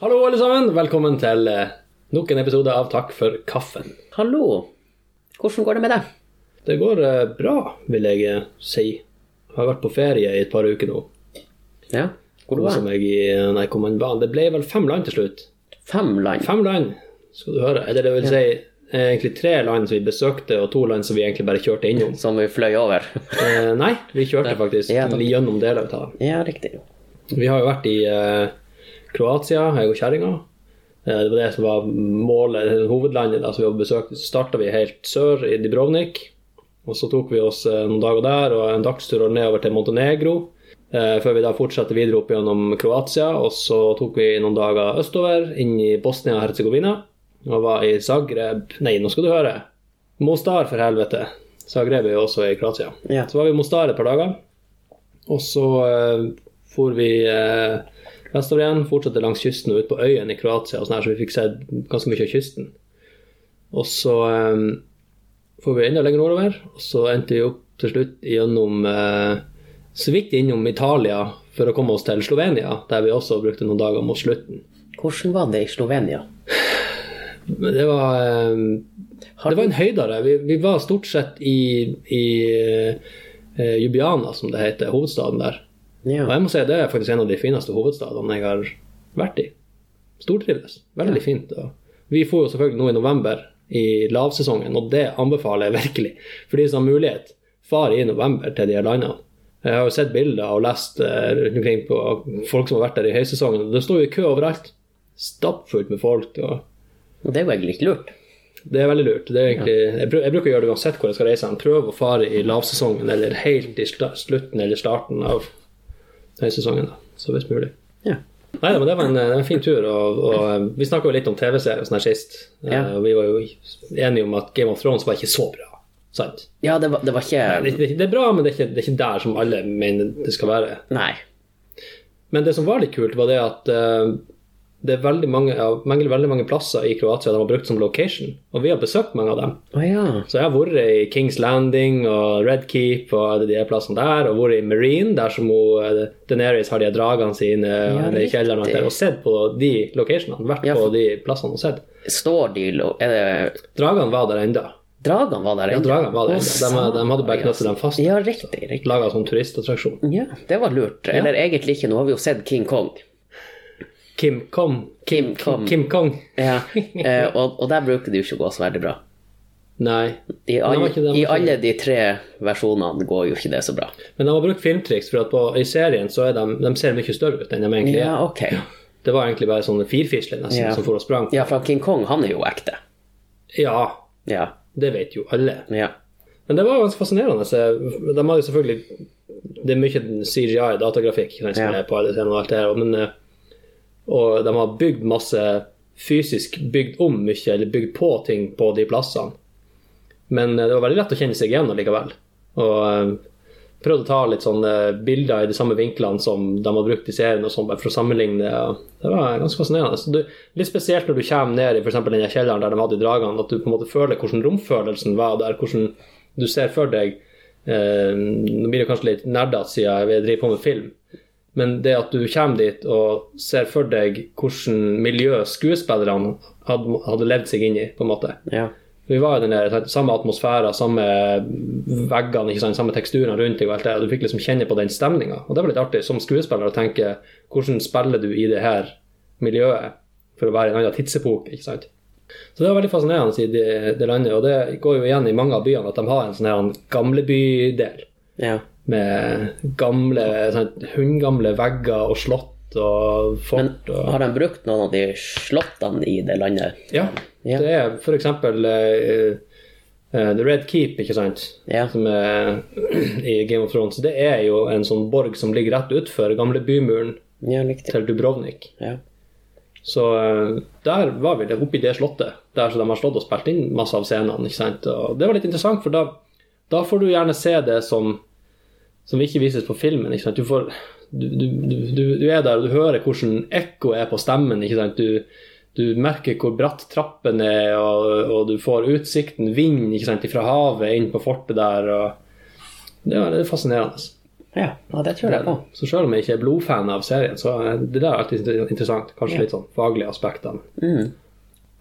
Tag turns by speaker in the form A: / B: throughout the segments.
A: Hallo, alle sammen. Velkommen til eh, nok en episode av Takk for kaffen.
B: Hallo. Hvordan går det med deg?
A: Det går eh, bra, vil jeg eh, si. Jeg har vært på ferie i et par uker nå.
B: Ja, hvor du
A: Kosa
B: var?
A: meg i eh, Nei, hvor en var det? Ble vel fem land til slutt.
B: Fem land.
A: Fem land, skal du høre. Eller det vil si eh, egentlig tre land som vi besøkte, og to land som vi egentlig bare kjørte innom.
B: Som vi fløy over.
A: Eh, nei, vi kjørte faktisk
B: Ja, takk.
A: gjennom deler av det.
B: ja, riktig.
A: Vi har jo vært i eh, Kroatia, jeg og kjerringa. Eh, det var det som var målet, hovedlandet da, som vi hadde besøkt. Så starta vi helt sør, i Dubrovnik. Og så tok vi oss eh, noen dager der og en dagstur nedover til Montenegro. Eh, før vi da fortsatte videre opp gjennom Kroatia. Og så tok vi noen dager østover, inn i Bosnia-Hercegovina. Og var i Zagreb Nei, nå skal du høre. Mostar, for helvete. Zagreb er jo også i Kroatia.
B: Ja.
A: Så var vi i Mostar et par dager. Og så uh, for vi eh, vestover fortsatte langs kysten og ut på øyene i Kroatia, sånn her, så vi fikk sett ganske mye av kysten. Og så um, får vi enda lenger nordover, og så endte vi opp til slutt gjennom uh, så vidt innom Italia for å komme oss til Slovenia, der vi også brukte noen dager mot slutten.
B: Hvordan var det i Slovenia?
A: Det var um, Det var en høydere. Vi, vi var stort sett i, i uh, Jubiana, som det heter, hovedstaden der. Og jeg må si det er faktisk en av de fineste hovedstadene jeg har vært i. Stortrives. Veldig fint. Og vi får jo selvfølgelig nå i november i lavsesongen, og det anbefaler jeg virkelig. For de som har mulighet, far i november til de her landene. Jeg har jo sett bilder og lest eh, omkring på folk som har vært der i høysesongen. og Det står jo i kø overalt. Stappfullt med folk. og
B: det er jo egentlig ikke lurt.
A: det er veldig lurt. Det er egentlig, jeg, bruker å gjøre det uansett hvor jeg skal reise. Prøve å fare i lavsesongen eller helt i slutten eller starten av høysesongen. da. Så hvis mulig.
B: Ja.
A: Nei, men det var en, en fin tur. Og, og eh, vi snakka jo litt om TV-serier sånn her sist. Eh,
B: Ja.
A: Og vi var jo enige om at Game of Thrones var ikke så bra. Sant?
B: Ja, det var, det var ikke
A: Det, det, det er bra, men det er, ikke, det er ikke der som alle mener det skal være.
B: Nei.
A: Men det som var litt kult, var det at eh, det er veldig mange, ja, veldig mange plasser i Kroatia de har brukt som location. Og vi har besøkt mange av dem.
B: Oh, ja.
A: Så jeg har vært i Kings Landing og Red Keep og de plassene der, og vært i Marine, der som hun, eh, Daenerys har de dragene sine
B: Ja,
A: i kjelleren, og og sett på de locationene. Vært
B: Ja,
A: på de plassene og sett.
B: Står de Er det
A: Dragene var der enda.
B: Dragene var der
A: Ja,
B: ennå?
A: dragene var der ennå. De, de hadde bare knyttet dem fast.
B: Ja, riktig. riktig.
A: Laga sånn turistattraksjon.
B: Ja, det var lurt. Eller egentlig ikke. Nå har vi jo sett King Kong.
A: Kim Kong.
B: Kim Kong.
A: Kim Kong.
B: Ja. Eh, og, og der bruker det jo ikke å gå så veldig bra.
A: Nei.
B: I,
A: all,
B: I alle de tre versjonene går jo ikke det så bra.
A: Men de har brukt filmtriks, for at på, i serien så er de, de ser mye større ut enn de egentlig
B: Ja,
A: er. Det var egentlig bare sånne firfisler nesten
B: Ja.
A: som for og sprang.
B: Ja, for King Kong, han er jo ekte.
A: ja,
B: Ja.
A: det vet jo alle.
B: ja.
A: Men det var ganske fascinerende. De hadde jo selvfølgelig Det er mye CGI, datagrafikk,
B: Ja.
A: er på alle scenene og alt det her. Men, eh, og de har bygd masse fysisk bygd om mye, eller bygd på ting på de plassene. Men eh, det var veldig lett å kjenne seg igjen allikevel. Og eh, prøvde å ta litt sånne bilder i de samme vinklene som de har brukt i serien, og sånn, bare for å sammenligne. Det var ganske fascinerende. Litt spesielt når du kommer ned i eksempel den kjelleren der de hadde dragene, at du på en måte føler hvordan romfølelsen var der. hvordan du ser for deg eh, Nå blir det kanskje litt nerdete siden jeg driver på med film, men det at du kommer dit og ser for deg hvordan miljø skuespillerne hadde, hadde levd seg inn i, på en måte.
B: ja.
A: Vi var i den der samme atmosfæren, samme veggene, ikke sant, samme teksturene rundt deg og alt det, og du fikk liksom kjenne på den stemninga. Det var litt artig som skuespiller å tenke hvordan spiller du i det her miljøet for å være i en annen tidsepoke, ikke sant. Så det var veldig fascinerende i det, det landet, og det går jo igjen i mange av byene at de har en sånn her gamlebydel
B: ja.
A: Med gamle, sånn, hundgamle vegger og slott og fort. Men
B: har de brukt noen av de slottene i det landet?
A: Ja,
B: Ja.
A: det er for eksempel eh, eh, The Red Keep, ikke sant?
B: Ja.
A: Som er i Game of Thrones. Det er jo en sånn borg som ligger rett utfor gamle bymuren
B: Ja,
A: til Dubrovnik.
B: Ja.
A: Så eh, der var vi oppe i det slottet, der de har slått og spilt inn masse av scenene. ikke sant? Og det var litt interessant, for da, da får du gjerne se det som, som ikke vises på filmen. ikke sant? Du, får, du, du, du, du er der og du hører hvordan ekko er på stemmen. ikke sant? Du, du merker hvor bratt trappen er, og, og du får utsikten, vind ikke sant, fra havet inn på fortet der. og Det det er fascinerende.
B: Ja, ja det tror jeg på.
A: Så selv om jeg ikke er blodfan av serien, så er det der alltid interessant. Kanskje litt sånn faglige aspekter.
B: Mm.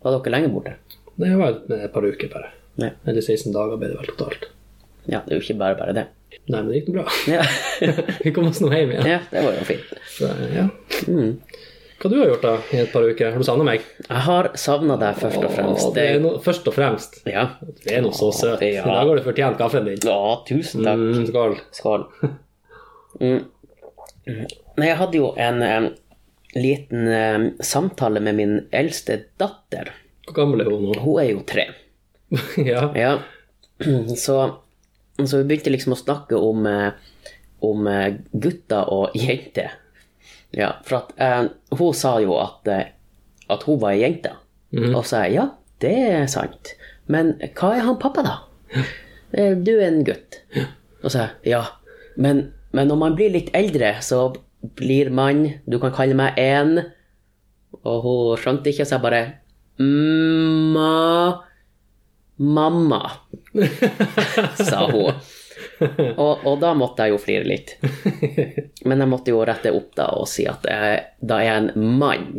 B: Var dere lenge borte?
A: Det var et par uker bare.
B: Ja.
A: Eller 16 dager ble det vel totalt.
B: ja, det er jo ikke bare bare det.
A: Nei, men det gikk bra.
B: Ja.
A: Vi kom oss nå hjem igjen.
B: ja, det var jo fint.
A: Så, ja.
B: Mm.
A: Hva du har gjort da i et par uker? Har du savna meg?
B: Jeg har savna deg først og fremst.
A: Åh, det er no, først og fremst.
B: Ja.
A: Du er nå så søt.
B: Ja.
A: I dag har du fortjent kaffen din.
B: ja, tusen takk.
A: Mm, skål.
B: Skål. Mm. Nei, jeg hadde jo en em, liten um, samtale med min eldste datter.
A: Hvor gammel er hun nå?
B: Hun er jo tre.
A: ja.
B: Ja. Så, så vi begynte liksom å snakke om, eh, om eh, gutter og jenter. Ja, for at eh, hun sa jo at, eh, at hun var ei jente. Og så sa jeg ja, det er sant. Men hva er han pappa, da? Du er en gutt. Og så sa jeg ja, men, men når man blir litt eldre, så blir man Du kan kalle meg en Og hun skjønte ikke, så jeg bare Ma Mamma, sa hun. Og, og da måtte jeg jo flire litt. Men jeg måtte jo rette opp da og si at jeg, da er jeg en mann.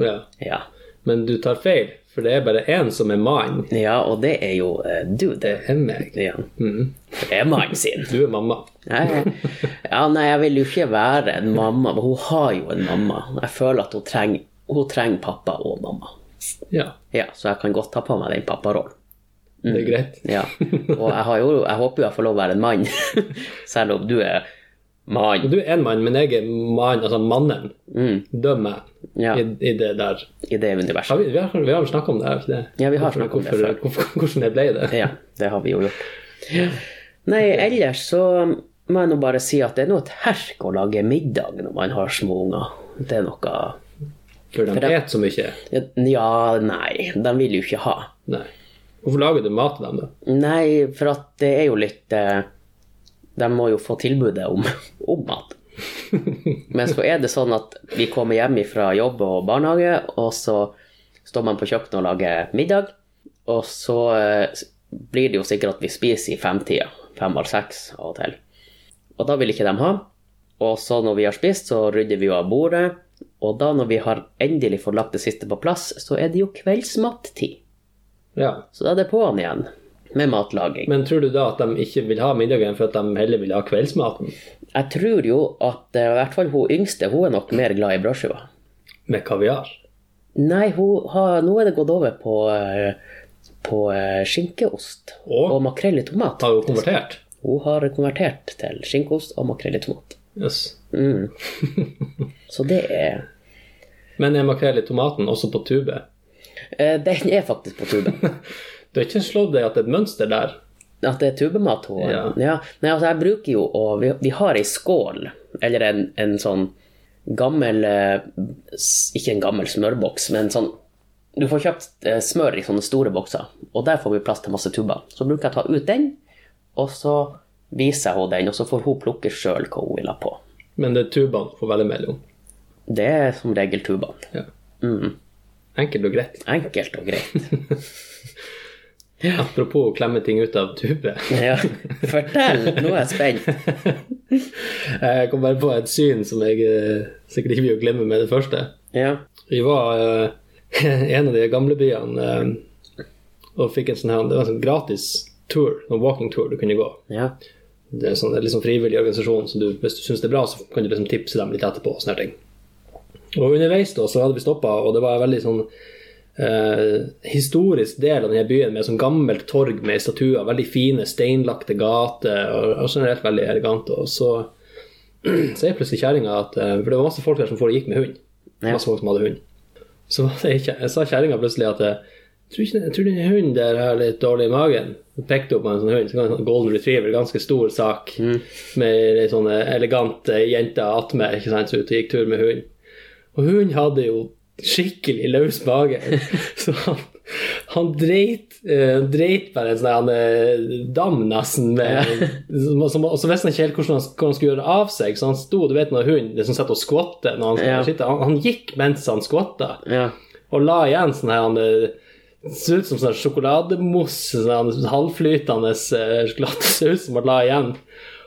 A: ja.
B: Ja.
A: Men du tar feil, for det er bare én som er mann.
B: ja, og det er jo uh, du, det.
A: Er meg.
B: Ja.
A: Mm.
B: Det er mannen sin.
A: Du er mamma.
B: Nei, ja, nei, jeg vil jo ikke være en mamma, men hun har jo en mamma. Jeg føler at hun trenger, hun trenger pappa og mamma.
A: Ja,
B: Ja, så jeg kan godt ta på meg den papparollen.
A: Det er greit.
B: Ja. Og jeg, har jo, jeg håper jo jeg får lov å være en mann, selv om du er mann.
A: Du er en mann, men jeg er mann, altså mannen.
B: Mm,
A: Døm meg
B: Ja.
A: i, i det der.
B: I det universet.
A: Har vi, vi har vi har snakka om det? Har vi ikke det?
B: Ja, vi har snakka om det før.
A: hvorfor- Hvordan det ble det?
B: Ja, det har vi jo gjort. Nei, ellers så må jeg nå bare si at det er noe et herk å lage middag når man har små unger. Det er noe
A: For de spiser så mye.
B: Ja, nei, de vil jo ikke ha.
A: Nei. Hvorfor lager du mat til dem, da?
B: Nei, for at det er jo litt eh, De må jo få tilbudet om, om mat. Men så er det sånn at vi kommer hjem fra jobb og barnehage, og så står man på kjøkkenet og lager middag, og så eh, blir det jo sikkert at vi spiser i femtida. Fem eller seks av og til. Og da vil ikke de ha. Og så når vi har spist, så rydder vi jo av bordet. Og da når vi har endelig fått lagt det siste på plass, så er det jo kveldsmattid.
A: Ja.
B: Så da er det på'n igjen med matlaging.
A: Men tror du da at de ikke vil ha middagen for at de heller vil ha kveldsmaten?
B: Jeg tror jo at eh, i hvert fall hun yngste hun er nok mer glad i brødskiva.
A: Med kaviar?
B: Nei, har, nå er det gått over på, eh, på eh, skinkeost
A: og,
B: og makrell i tomat.
A: Har hun konvertert?
B: Hun har konvertert til skinkeost og makrell i tomat.
A: Yes.
B: Mm. Så det er
A: Men er makrell i tomaten også på tube?
B: Eh, Den er faktisk på tuben.
A: Du har ikke slått deg at det er et mønster der?
B: At det er tubemat
A: Ja.
B: ja. Nei, altså jeg bruker jo å Vi, vi har ei skål, eller en, en sånn gammel eh, Ikke en gammel smørboks, men sånn Du får kjøpt eh, smør i sånne store bokser, og der får vi plass til masse tuber. Så bruker jeg å ta ut den, og så viser jeg henne den, og så får hun plukke sjøl hva hun vil ha på.
A: Men det er tubene får velge mellom.
B: Det er som regel tubene.
A: Ja.
B: Mm.
A: Enkelt og greit.
B: Enkelt og greit.
A: Apropos å klemme ting ut av tube.
B: Ja. Fortell! Nå er jeg spent.
A: Jeg kom bare på et syn som jeg eh, sikkert ikke vil glemme med det første.
B: Ja.
A: Vi var i en av de gamle byene uh, og fikk en sånn her Det var en sånn gratis tour, en walking tour du kunne gå.
B: Ja.
A: Det er en sånn, sånn frivillig organisasjon, så du, hvis du syns det er bra, så kan du liksom tipse dem litt etterpå. og sånne ting. Og underveis da, så hadde vi stoppa, og det var en veldig sånn eh, historisk del av denne byen med sånn gammelt torg med statuer, veldig fine steinlagte gater, og, og generelt veldig elegant. Og så sier plutselig kjerringa at eh, For det var masse folk der som gikk med hund.
B: Ja.
A: Masse folk som hadde hund. Så jeg sa kjerringa plutselig at eh, tror ikke, jeg tror den hunden der har litt dårlig i magen. Hun pekte opp på en sånn hund. Så en sånn Golden retriever, ganske stor sak, med ei sånn elegant jente attmed, og gikk tur med hund. Og hunden hadde jo skikkelig løs mage, så han, han dreit, uh, dreit bare en sånn eh, dam nesten med som, som, Og så visste han ikke helt hvordan han, hvordan han skulle gjøre det av seg, så han sto, du vet når hun liksom sitter og skvatter når han skulle
B: Ja.
A: sitte, han, han gikk mens han skvatta
B: Ja.
A: og la igjen sånn her han, så ser ut som sånn sjokolademousse, sånn halvflytende eh, sjokoladesaus som han la igjen.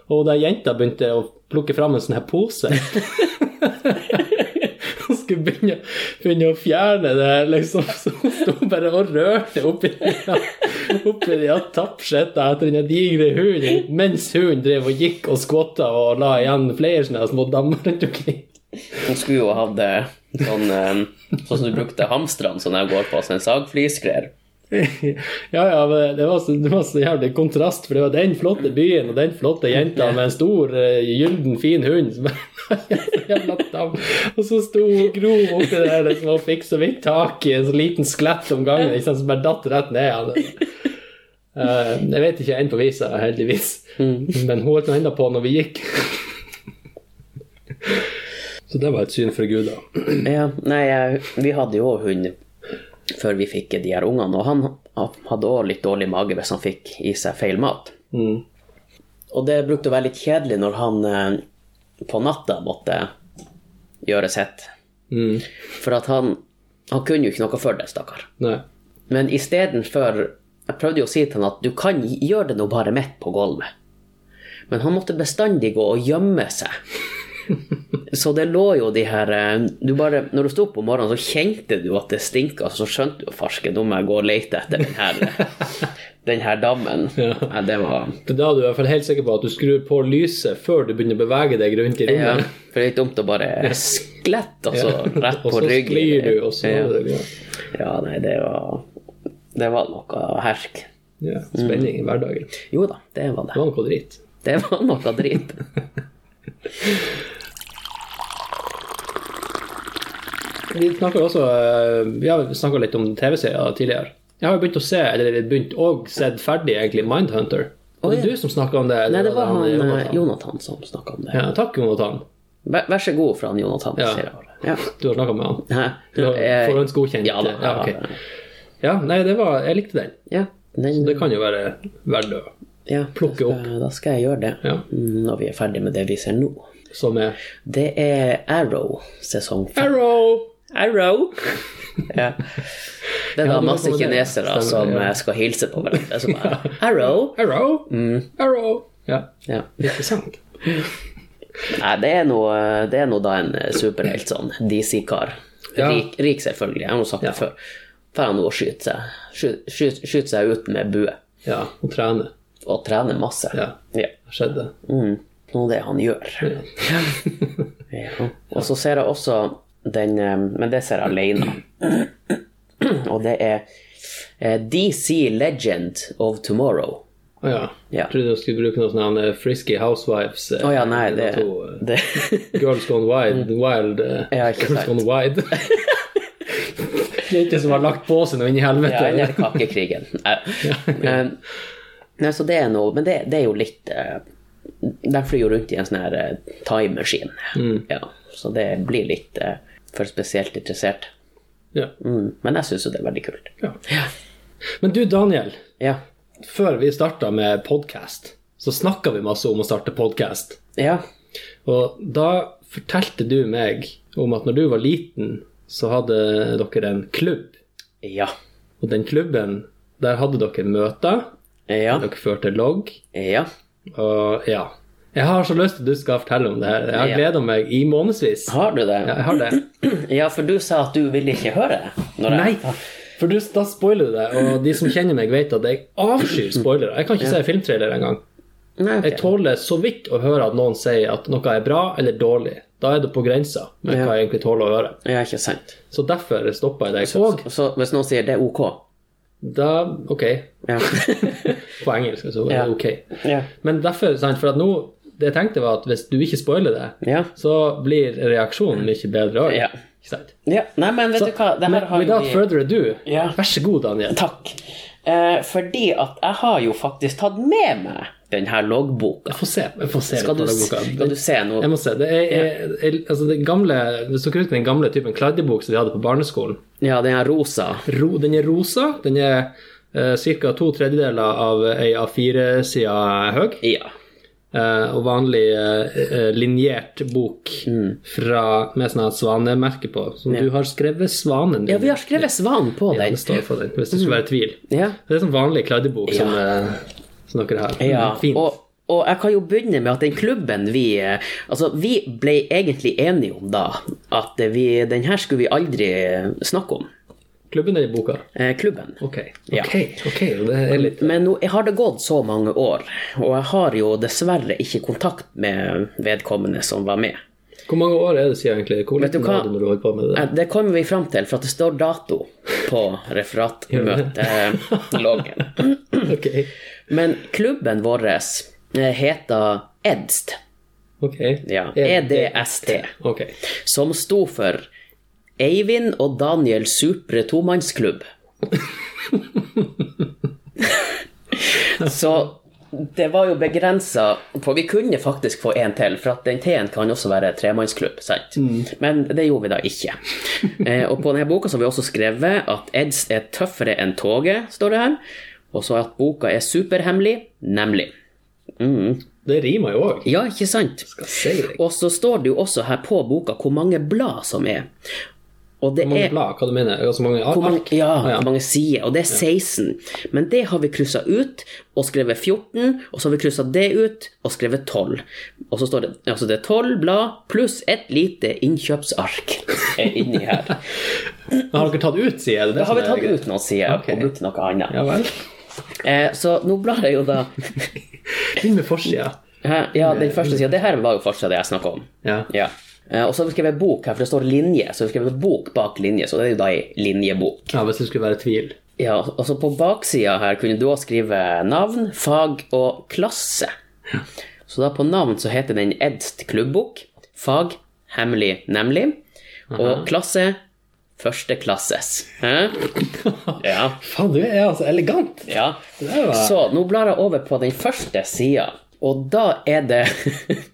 A: Og da jenta begynte å plukke fram en sånn her pose. Skulle begynne, begynne å fjerne det her, liksom. Så hun sto bare og rørte oppi oppi de tappskjetta etter den digre hunden, mens hunden drev og gikk og skvotta og la igjen flere sånne små dammer rundt omkring.
B: Hun skulle jo hatt eh, sånn eh, Sånn som du brukte hamstrene som jeg går på, sånn sagflisgreier.
A: Ja, ja, men det var, så, det var så jævlig kontrast, for det var den flotte byen og den flotte jenta med en stor, uh, gylden, fin hund som. Og så sto grov oppi der liksom, og fikk så vidt tak i en så liten sklett om gangen liksom, som bare datt rett ned. Uh, jeg vet ikke en på visa, heldigvis, men hun holdt noe enda på når vi gikk. Så det var et syn for Gud, da.
B: Ja, nei, vi hadde jo hund før vi fikk de her ungene, og han hadde òg litt dårlig mage hvis han fikk i seg feil mat.
A: Mm.
B: Og det brukte å være litt kjedelig når han eh, på natta måtte gjøre sitt.
A: Mm.
B: For at han, han kunne jo ikke noe for det, stakkar. Men istedenfor Jeg prøvde jo å si til han at du kan gjøre det nå bare midt på gulvet. Men han måtte bestandig gå og gjemme seg. Så det lå jo de her eh, du bare, Når du sto opp om morgenen, så kjente du at det stinka, så skjønte du farsken, nå må jeg gå og lete etter den her, den her dammen. Ja, det var
A: Da er du i hvert fall helt sikker på at du skrur på lyset før du begynner å bevege deg rundt i rommet. ja.
B: For det er litt dumt å bare sklette, og så rett på
A: og så
B: ryggen.
A: sklir du, og så
B: ja.
A: ja.
B: ja, nei, det var Det var noe hersk.
A: Ja, spenning i hverdagen.
B: Jo da, det var
A: Det
B: det.
A: var noe dritt.
B: Det var noe drit.
A: Vi snakker også eh, Vi har snakka litt om TV-serier tidligere. Jeg har jo begynt å se, eller begynt og sett ferdig, egentlig, Mindhunter. Og det er du som snakka om det?
B: Nei, det var han eh,
A: Jonathan?
B: Jonathan som snakka om det.
A: Ja, takk, Jonathan.
B: Vær, vær så god for han Jonathan.
A: Ja.
B: Ja.
A: Du har snakka med han?
B: Hæ?
A: Du har forhåndsgodkjent?
B: Ja da.
A: Ja, okay. Ja, nei, det var Jeg likte den.
B: Ja, den,
A: Det kan jo være verdt å
B: ja,
A: plukke
B: opp. Da skal jeg gjøre det.
A: Ja.
B: Mm, Når vi er ferdig med det vi ser nå.
A: Som er
B: Det er Arrow sesong fem.
A: Arrow!
B: Arrow! ja. Det da masse kinesere som
A: ja.
B: eh, skal hilse på hverandre. Så bare, Arrow!
A: Arrow! Arrow! Ja,
B: Ja.
A: interessant.
B: Nei, det er noe, det da en eh, superhelt sånn DC-kar.
A: Ja.
B: Rik, rik, selvfølgelig. Jeg har nå sagt
A: Ja.
B: før. Får han nå å skyte seg, skyte, skyte, skyte seg ut med bue
A: Ja, og trene.
B: og trene masse.
A: Ja.
B: Ja.
A: Skjedde.
B: Mm. Noe det han gjør. Ja. Og så ser jeg også den eh, Men det ser jeg alene. Og det er eh, DC Legend of Tomorrow.
A: Å ja.
B: Ja.
A: Jeg trodde du skulle bruke noe sånt navn Frisky Housewives.
B: Å oh, ja, nei, det,
A: to, eh,
B: det
A: Girls Gone Wild. wild eh,
B: Ja, ikke
A: Girls
B: sant.
A: Gone Wide. Jenter som har lagt på seg noe inn i helvete.
B: Ja, eller kakekrigen. Nei. Eh, Nei, så det er noe Men det, det er jo litt eh, De flyr jo rundt i en sånn her eh, time machine.
A: Mm.
B: Ja, så det blir litt eh, for spesielt interessert.
A: Ja.
B: Mm. Men jeg syns jo det er veldig kult.
A: Ja. Men du, Daniel.
B: Ja.
A: Før vi starta med podkast, så snakka vi masse om å starte podkast.
B: Ja.
A: Og da fortalte du meg om at når du var liten, så hadde dere en klubb.
B: Ja.
A: Og den klubben, der hadde dere møter.
B: Ja.
A: Dere førte logg.
B: Ja.
A: Og ja. Jeg har så lyst til at du skal fortelle om det her. Jeg har
B: Ja.
A: gleda meg i månedsvis.
B: Har du det?
A: Ja, jeg har det.
B: Ja, for du sa at du ville ikke høre jeg
A: Nei, for du, da spoiler du det. Og de som kjenner meg, vet at jeg avskyr spoilere. Jeg kan ikke se filmtrailer engang.
B: Okay.
A: Jeg tåler så vidt å høre at noen sier at noe er bra eller dårlig. Da er det på grensa med
B: Ja.
A: hva jeg egentlig tåler å høre.
B: Ja, ikke sant.
A: Så derfor stoppa jeg deg.
B: Så,
A: Og
B: så hvis noen sier det er ok
A: da Ok,
B: Ja.
A: på engelsk, så er
B: Ja.
A: det ok.
B: ja.
A: Men derfor, sant, for at nå Det jeg tenkte, var at hvis du ikke spoiler det,
B: Ja.
A: så blir reaksjonen mye bedre òg.
B: Ja.
A: Ikke sant?
B: ja. Nei, men vet
A: Så,
B: du hva, det
A: men without
B: vi
A: further ado,
B: Ja.
A: vær så god, Daniel.
B: Takk. Eh, fordi at jeg har jo faktisk tatt med meg den her loggboka.
A: Få se. Jeg får se
B: Skal du, skal du se noe?
A: Jeg må se. Det er, er, jeg, altså det gamle, Hvis dere husker den gamle typen kladdebok som vi hadde på barneskolen
B: Ja, den er rosa.
A: Ro, Den er rosa. Den er uh, ca. to tredjedeler av ei A4-side høy.
B: Ja.
A: Eh, og vanlig eh, linjert bok fra, med sånn svanemerke på. Som du har skrevet svanen din.
B: ja, vi har skrevet svan på den.
A: Ja, det står for den, hvis det skulle være tvil.
B: Ja.
A: Det er sånn vanlig kladdebok som, eh, som dere har.
B: Ja,
A: Fint.
B: og og jeg kan jo begynne med at den klubben vi eh, Altså, vi ble egentlig enige om da at vi, den her skulle vi aldri snakke om.
A: Klubben eller boka?
B: Eh, klubben.
A: Ok.
B: Ja.
A: Ok, ok, det er litt
B: Men nå har det gått så mange år, og jeg har jo dessverre ikke kontakt med vedkommende som var med.
A: Hvor mange år er det siden egentlig? Hvor liten var du når du holdt på med det?
B: Eh, Det kommer vi fram til, for at det står dato på referatmøteloggen.
A: okay.
B: Men klubben vår eh, heter EDST,
A: ok.
B: ja, EDST,
A: Ok.
B: som sto for Eivind og Daniel Supre tomannsklubb. Så det var jo begrensa For vi kunne faktisk få en til, for at den T-en kan også være tremannsklubb. sant? Men det gjorde vi da ikke. Eh, og på denne boka så har vi også skrevet at EDS er tøffere enn toget, står det her. Og så at boka er superhemmelig, nemlig.
A: Det rimer jo òg.
B: Ja, ikke sant? Og så står det jo også her på boka hvor mange blad som er. Og det
A: Hvor mange
B: er
A: blad? Hva du mener Altså mange ark?
B: hvor mange, ja,
A: Ah, ja.
B: mange sider, og det er 16. Men det har vi kryssa ut og skrevet 14, og så har vi kryssa det ut og skrevet 12. Og så står det altså det er 12 blad pluss et lite innkjøpsark er inni her.
A: Men har dere tatt ut, sider? Det det
B: har vi tatt ut noen sider
A: okay.
B: og brukt noe annet.
A: Ja.
B: Eh, så nå blar jeg jo da
A: Inn med forsida.
B: Ja, den første sida. Det her var jo forsida det jeg snakka om.
A: Ja.
B: Ja. Eh, Og så har vi skrevet bok her, for det står linje. Så vi har skrevet bok bak linje, så det er jo da ei linjebok.
A: ja, hvis det skulle være tvil.
B: Ja, og så på baksida her kunne du også skrive navn, fag og klasse. Så da på navn så heter den Edst klubbbok. Fag hemmelig, nemlig. Og klasse førsteklasses. Hæ? Ja.
A: Faen, du er altså elegant.
B: ja.
A: Var
B: Så nå blar jeg over på den første sida, og da er det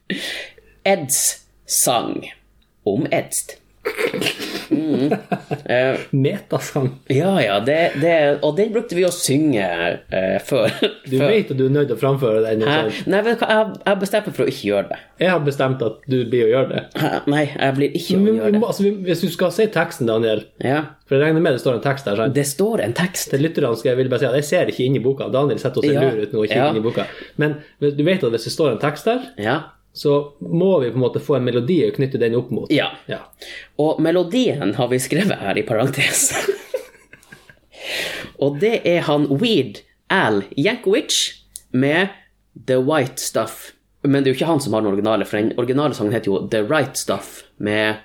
B: Eds sang om Edst.
A: metasang.
B: Ja, ja, det, det, og den brukte vi å synge uh, før.
A: Du vet at du er nødt til å framføre den. sånn.
B: Nei, vet du hva, jeg jeg har bestemt meg for å ikke gjøre det.
A: Jeg har bestemt at du blir å gjøre det.
B: Uh, Nei, jeg blir ikke å gjøre det.
A: altså, hvis du skal si teksten, Daniel
B: Ja,
A: For jeg regner med det står en tekst der. sant?
B: Det står en tekst.
A: Til lytterne skal jeg vil bare si at jeg ser ikke inn i boka. Daniel sitter og ser
B: Ja.
A: lur ut nå og kikker
B: Ja.
A: inn i boka. Men du vet at hvis det står en tekst der,
B: Ja.
A: Så må vi på en måte få en melodi og knytte den opp mot.
B: ja.
A: Ja.
B: Og melodien har vi skrevet her i parentes. og det er han Weird Al Yankovic med The White Stuff. Men det er jo ikke han som har den originale, for den originale sangen heter jo The Right Stuff med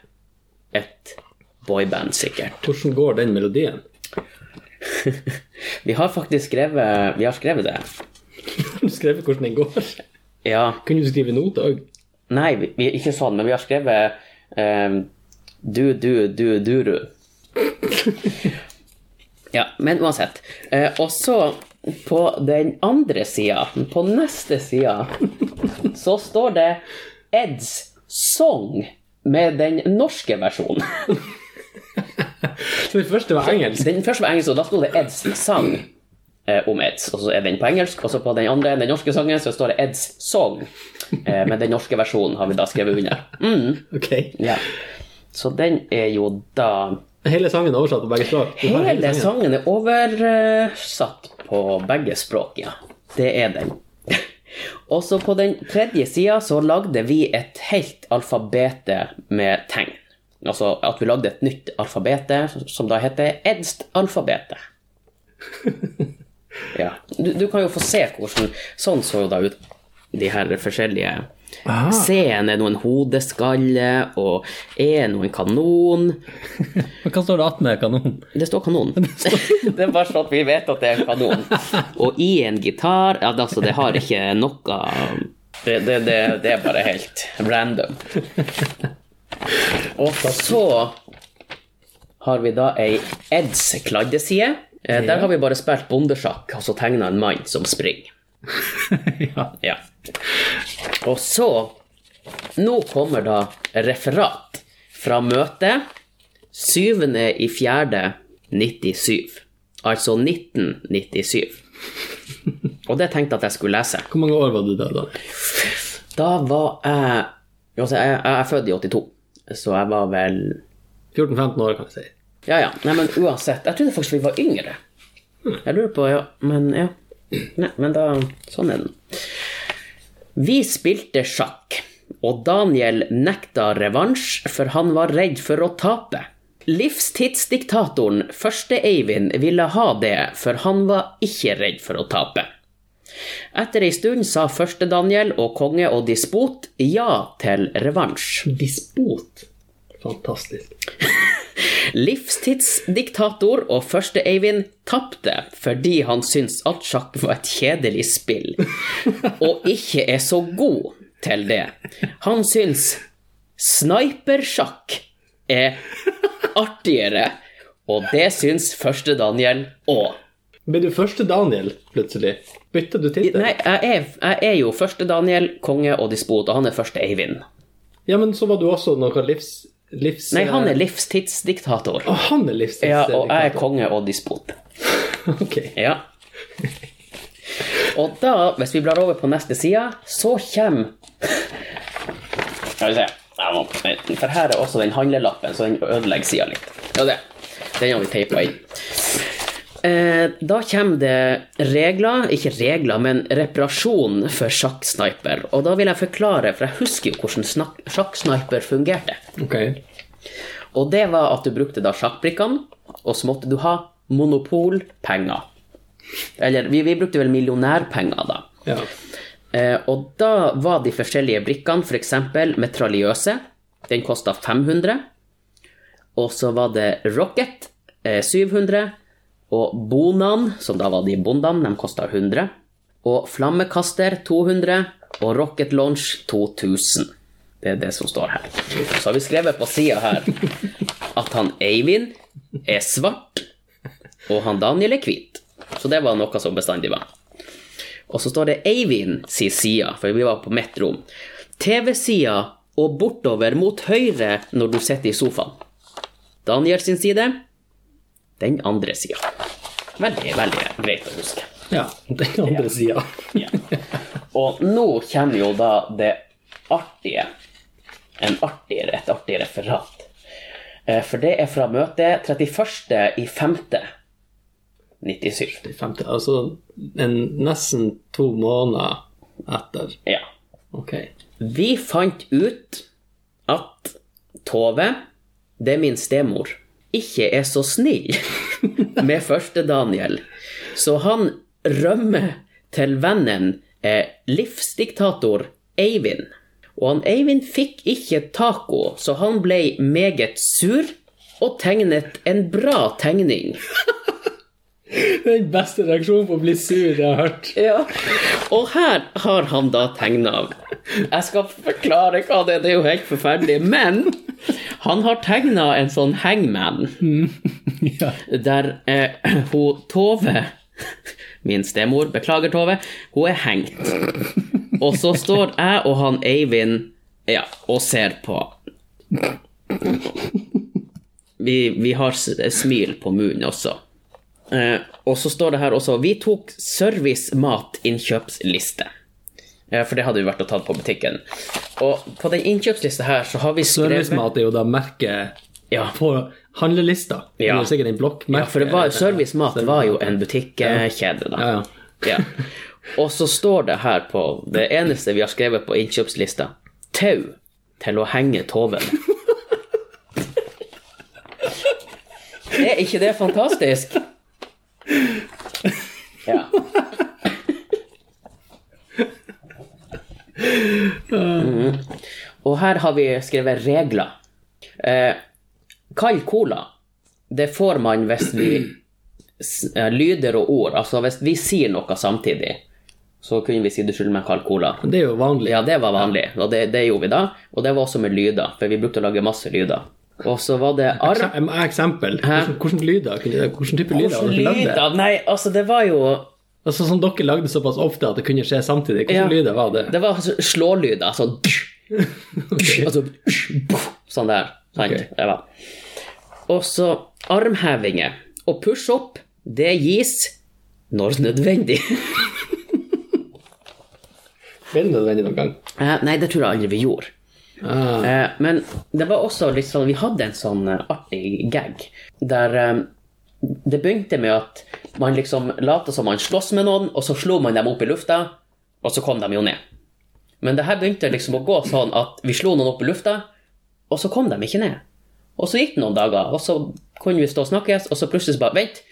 B: et boyband, sikkert.
A: Hvordan går den melodien?
B: Vi har faktisk skrevet, vi har skrevet det.
A: Skrevet hvordan den går?
B: Ja.
A: Kunne du skrive noter òg?
B: Nei, vi, ikke sånn, men vi har skrevet um, du, du, du, duru. ja, men uansett. Eh, og så på den andre sida, på neste sida, så står det Eds Song med den norske versjonen.
A: Så den første var engelsk.
B: Den første var engelsk, og da sto det Eds sang om Eds. Og så er den på engelsk, og så på den andre, den norske sangen, så står det Eds Song. Eh, men den norske versjonen har vi da skrevet under. Mm.
A: Ok.
B: Ja. Så den er jo da
A: Hele sangen er oversatt på begge språk? Hele,
B: Hele
A: sangen
B: er oversatt på begge språk, ja. Det er den. Og så på den tredje sida så lagde vi et helt alfabete med tegn. Altså at vi lagde et nytt alfabete som da heter Edst-alfabetet. Ja. Du, du kan jo få se hvordan Sånn så jo da ut de her forskjellige
A: Ah.
B: C-en er noen hodeskalle, og E noen kanon.
A: Hva står det attmed kanon?
B: Det står kanon. det er bare sånn at vi vet at det er en kanon. Og i en gitar ja, altså, Det har ikke noe det, det, det, det er bare helt random. Og så har vi da ei Eds kladdeside. Eh, Der har vi bare spilt bondesjakk og så tegna en mann som springer.
A: ja.
B: Ja. Og så Nå kommer da referat fra møtet 7. i 4. 97. Altså 1997. Og det tenkte jeg at jeg skulle lese.
A: Hvor mange år var du da? da?
B: Da var jeg Altså, jeg, jeg er født i 82, så jeg var vel
A: 14-15 år, kan jeg si.
B: Ja, ja. Nei, men uansett. Jeg trodde faktisk vi var yngre. Jeg lurer på Ja, men ja. Nei, men da Sånn er den. Vi spilte sjakk, og Daniel nekta revansj, for han var redd for å tape. Livstidsdiktatoren Første Eivind ville ha det, for han var ikke redd for å tape. Etter ei stund sa Første Daniel og konge og dispot ja til revansj.
A: Dispot. Fantastisk.
B: Livstidsdiktator og første Eivind tapte fordi han syntes at sjakk var et kjedelig spill, og ikke er så god til det. Han syns snipersjakk er artigere, og det syns første Daniel òg.
A: Ble du første Daniel plutselig? Bytta du tittel?
B: Nei, jeg er, jeg er jo første Daniel, konge og dispot, og han er første Eivind.
A: Ja, men så var du også noe livs... livs
B: Nei, han er livstidsdiktator.
A: Å, han er livstidsdiktator.
B: Ja, og jeg er konge og dispot.
A: Ok.
B: Ja. Og da, hvis vi blar over på neste side, så kommer Skal vi se. For her er også den handlelappen, så den ødelegger sida litt. Ja, det. Den har vi teipa inn. Eh, Da kommer det regler, ikke regler, men reparasjon for sjakksniper. Og da vil jeg forklare, for jeg husker jo hvordan sjakksniper fungerte.
A: Okay.
B: Og det var at du brukte da sjakkbrikkene, og så måtte du ha monopolpenger. Eller vi, vi brukte vel millionærpenger, da.
A: Ja.
B: Eh, og da var de forskjellige brikkene f.eks. metraljøse. Den kosta 500. Og så var det Rocket eh, 700. Og Bonan, som da var de bondene, de kosta 100. Og Flammekaster 200. Og Rocket Launch 2000. Det er det som står her. Så har vi skrevet på sida her at han Eivind er svart, og han Daniel er hvit. Så det var noe som bestandig var. Og så står det Eivind si side, for vi var på mitt rom. TV-sida og bortover mot høyre når du sitter i sofaen. Daniel sin side, den andre sida. Veldig, veldig greit å huske.
A: ja. Den andre sida.
B: Ja. Og nå kommer jo da det artige. En artigere, et artig referat. Eh, For det er fra møtet 31. i 5. 97.
A: 50, altså en, nesten to måneder etter.
B: Ja.
A: Ok.
B: Vi fant ut at Tove, det er min stemor, ikke er så snill med første Daniel. Så han rømmer til vennen eh, livsdiktator Eivind. Og han Eivind fikk ikke taco, så han ble meget sur og tegnet en bra tegning.
A: Den beste reaksjonen på å bli sur jeg har hørt.
B: Ja, og her har han da tegna Jeg skal forklare hva det er, det er jo helt forferdelig, men han har tegna en sånn hangman
A: Ja.
B: der eh, hun Tove Min stemor, beklager Tove, hun er hengt. Og så står jeg og han Eivind ja, og ser på. Vi, vi har smil på munnen også. Eh, og så står det her også Vi tok servicemat-innkjøpsliste. Eh, for det hadde vi vært og tatt på butikken. Og på den innkjøpslista her så har vi skrevet
A: Servicemat er jo da merket
B: Ja.
A: på handlelista.
B: Ja.
A: jo sikkert en blokkmerke.
B: Ja, for var, Servicemat var jo en butikkjede, da.
A: Ja, ja.
B: Ja. Og så står det her på det eneste vi har skrevet på innkjøpslista tau til å henge Tove med. Er ikke det fantastisk? Ja. Mm. Og her har vi skrevet regler. Eh, kald cola, det får man hvis vi eh, lyder og ord. Altså hvis vi sier noe samtidig, så kunne vi si du skylder meg kald cola.
A: Det er jo vanlig.
B: Ja, det var vanlig, og det, det gjorde vi da. Og det var også med lyder, for vi brukte å lage masse lyder. Og så var det arm...
A: Eksempel. Hvordan, hvordan lyder? Hvordan type lyder?
B: Lyder? Nei, altså det var jo
A: Altså Som dere lagde såpass ofte at det kunne skje samtidig. Hvilke
B: Ja.
A: lyder var det?
B: Det var altså slålyder, sånn Altså Sånn der. Sant? Okay. Og så armhevinger. Og push-up, det gis når nødvendig.
A: Ble det nødvendig noen gang?
B: Nei, det tror jeg aldri vi gjorde.
A: Ah,
B: Eh, Men det var også litt sånn Vi hadde en sånn eh, artig gag der eh, det begynte med at man liksom lot som man sloss med noen, og så slo man dem opp i lufta, og så kom de jo ned. Men det her begynte liksom å gå sånn at vi slo noen opp i lufta, og så kom de ikke ned. Og så gikk det noen dager, og så kunne vi stå og snakkes, og så plutselig så bare Vent!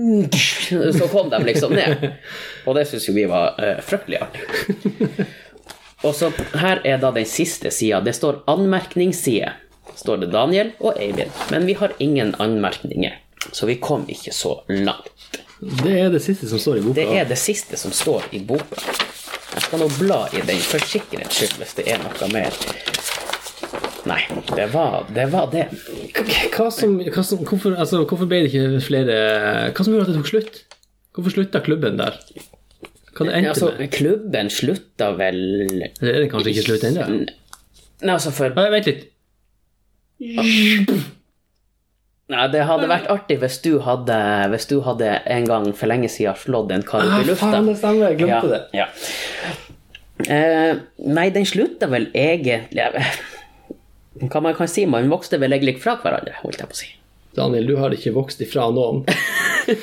B: Så kom de liksom ned. Og det syns jo vi var uh, fryktelig artig. Og så her er da den siste sida. Det står anmerkningsside. Står det Daniel og Eivind. Men vi har ingen anmerkninger, så vi kom ikke så langt.
A: Det er det siste som står i boka.
B: Det er det siste som står i boka. Jeg skal nå bla i den for sikkerhets skyld hvis det er noe mer. Nei, det var det. Var det.
A: Hva som, hva som, hvorfor, altså, hvorfor ble det ikke flere Hva som gjorde at det tok slutt? Hvorfor slutta klubben der? Hva det endte
B: Altså,
A: med?
B: klubben slutta vel
A: Eller er det kanskje ikke slutt ennå?
B: Nei, altså for
A: Nei, Vent litt.
B: Nei, det hadde vært artig hvis du hadde Hvis du hadde en gang for lenge siden slått en kar opp i lufta.
A: Ah, faen, det stemmer. Jeg glemte det.
B: Ja. Eh, nei, den slutta vel egentlig Hva man kan si, man vokste vel egentlig fra hverandre, holdt jeg på å si.
A: Daniel, du har ikke vokst ifra noen.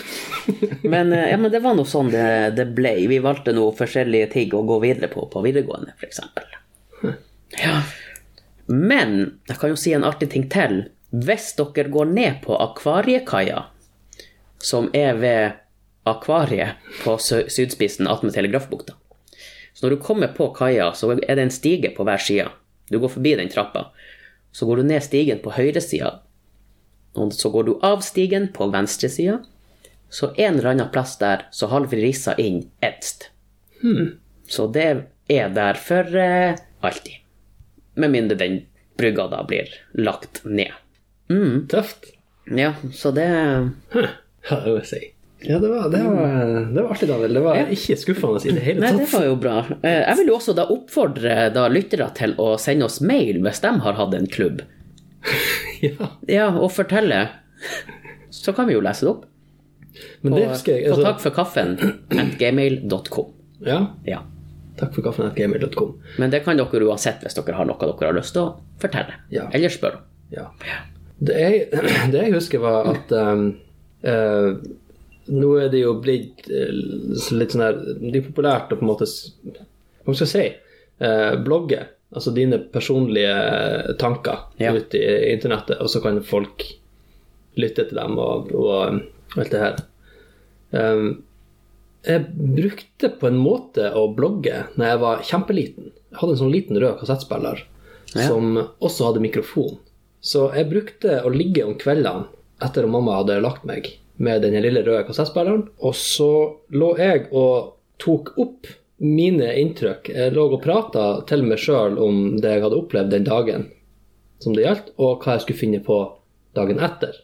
B: Men, eh, ja, men det var noe sånn det, det ble. Vi valgte noe forskjellige ting å gå videre på på videregående, f.eks. Ja. Men jeg kan jo si en artig ting til. Hvis dere går ned på Akvariekaia, som er ved akvariet på sydspissen attmed Telegrafbukta Så når du kommer på kaia, så er det en stige på hver side. Du går forbi den trappa. Så går du ned stigen på høyresida, og så går du av stigen på venstresida. Så en eller annen plass der så har vi rissa inn Edst. Så det er der for eh, alltid. Med mindre den brygga da blir lagt ned.
A: Tøft.
B: Ja, så det
A: Huh. Ja, det må jeg si. Ja, det var, det var, det var artig, Daniel. Det var ikke skuffende i det hele tatt.
B: Nei, det var jo bra. Eh, Jeg vil jo også da oppfordre da lyttere til å sende oss mail hvis de har hatt en klubb.
A: Ja,
B: Ja, og fortelle. Så kan vi jo lese det opp.
A: men
B: På,
A: det husker jeg.
B: på
A: Altså,
B: takk for kaffen at gmail.com.
A: ja,
B: Ja.
A: takk for kaffen at gmail.com.
B: Men det kan dere uansett hvis dere har noe dere har lyst til å fortelle.
A: Ja.
B: Eller spørre.
A: Ja. Det jeg, det jeg husker, var at um, uh, Nå er det jo blitt eh, litt sånn her Det er populært å på en måte Hva skal jeg si? eh, blogge. Altså dine personlige tanker
B: Ja.
A: ut i internettet, og så kan folk lytte til dem og, og um, alt det her. Um, jeg brukte på en måte å blogge når jeg var kjempeliten. Jeg hadde en sånn liten rød kassettspiller
B: Ja.
A: som også hadde mikrofon. Så jeg brukte å ligge om kveldene etter at mamma hadde lagt meg med den lille røde kassettspilleren, og så lå jeg og tok opp mine inntrykk. Jeg lå og prata til meg sjøl om det jeg hadde opplevd den dagen som det gjaldt, og hva jeg skulle finne på dagen etter.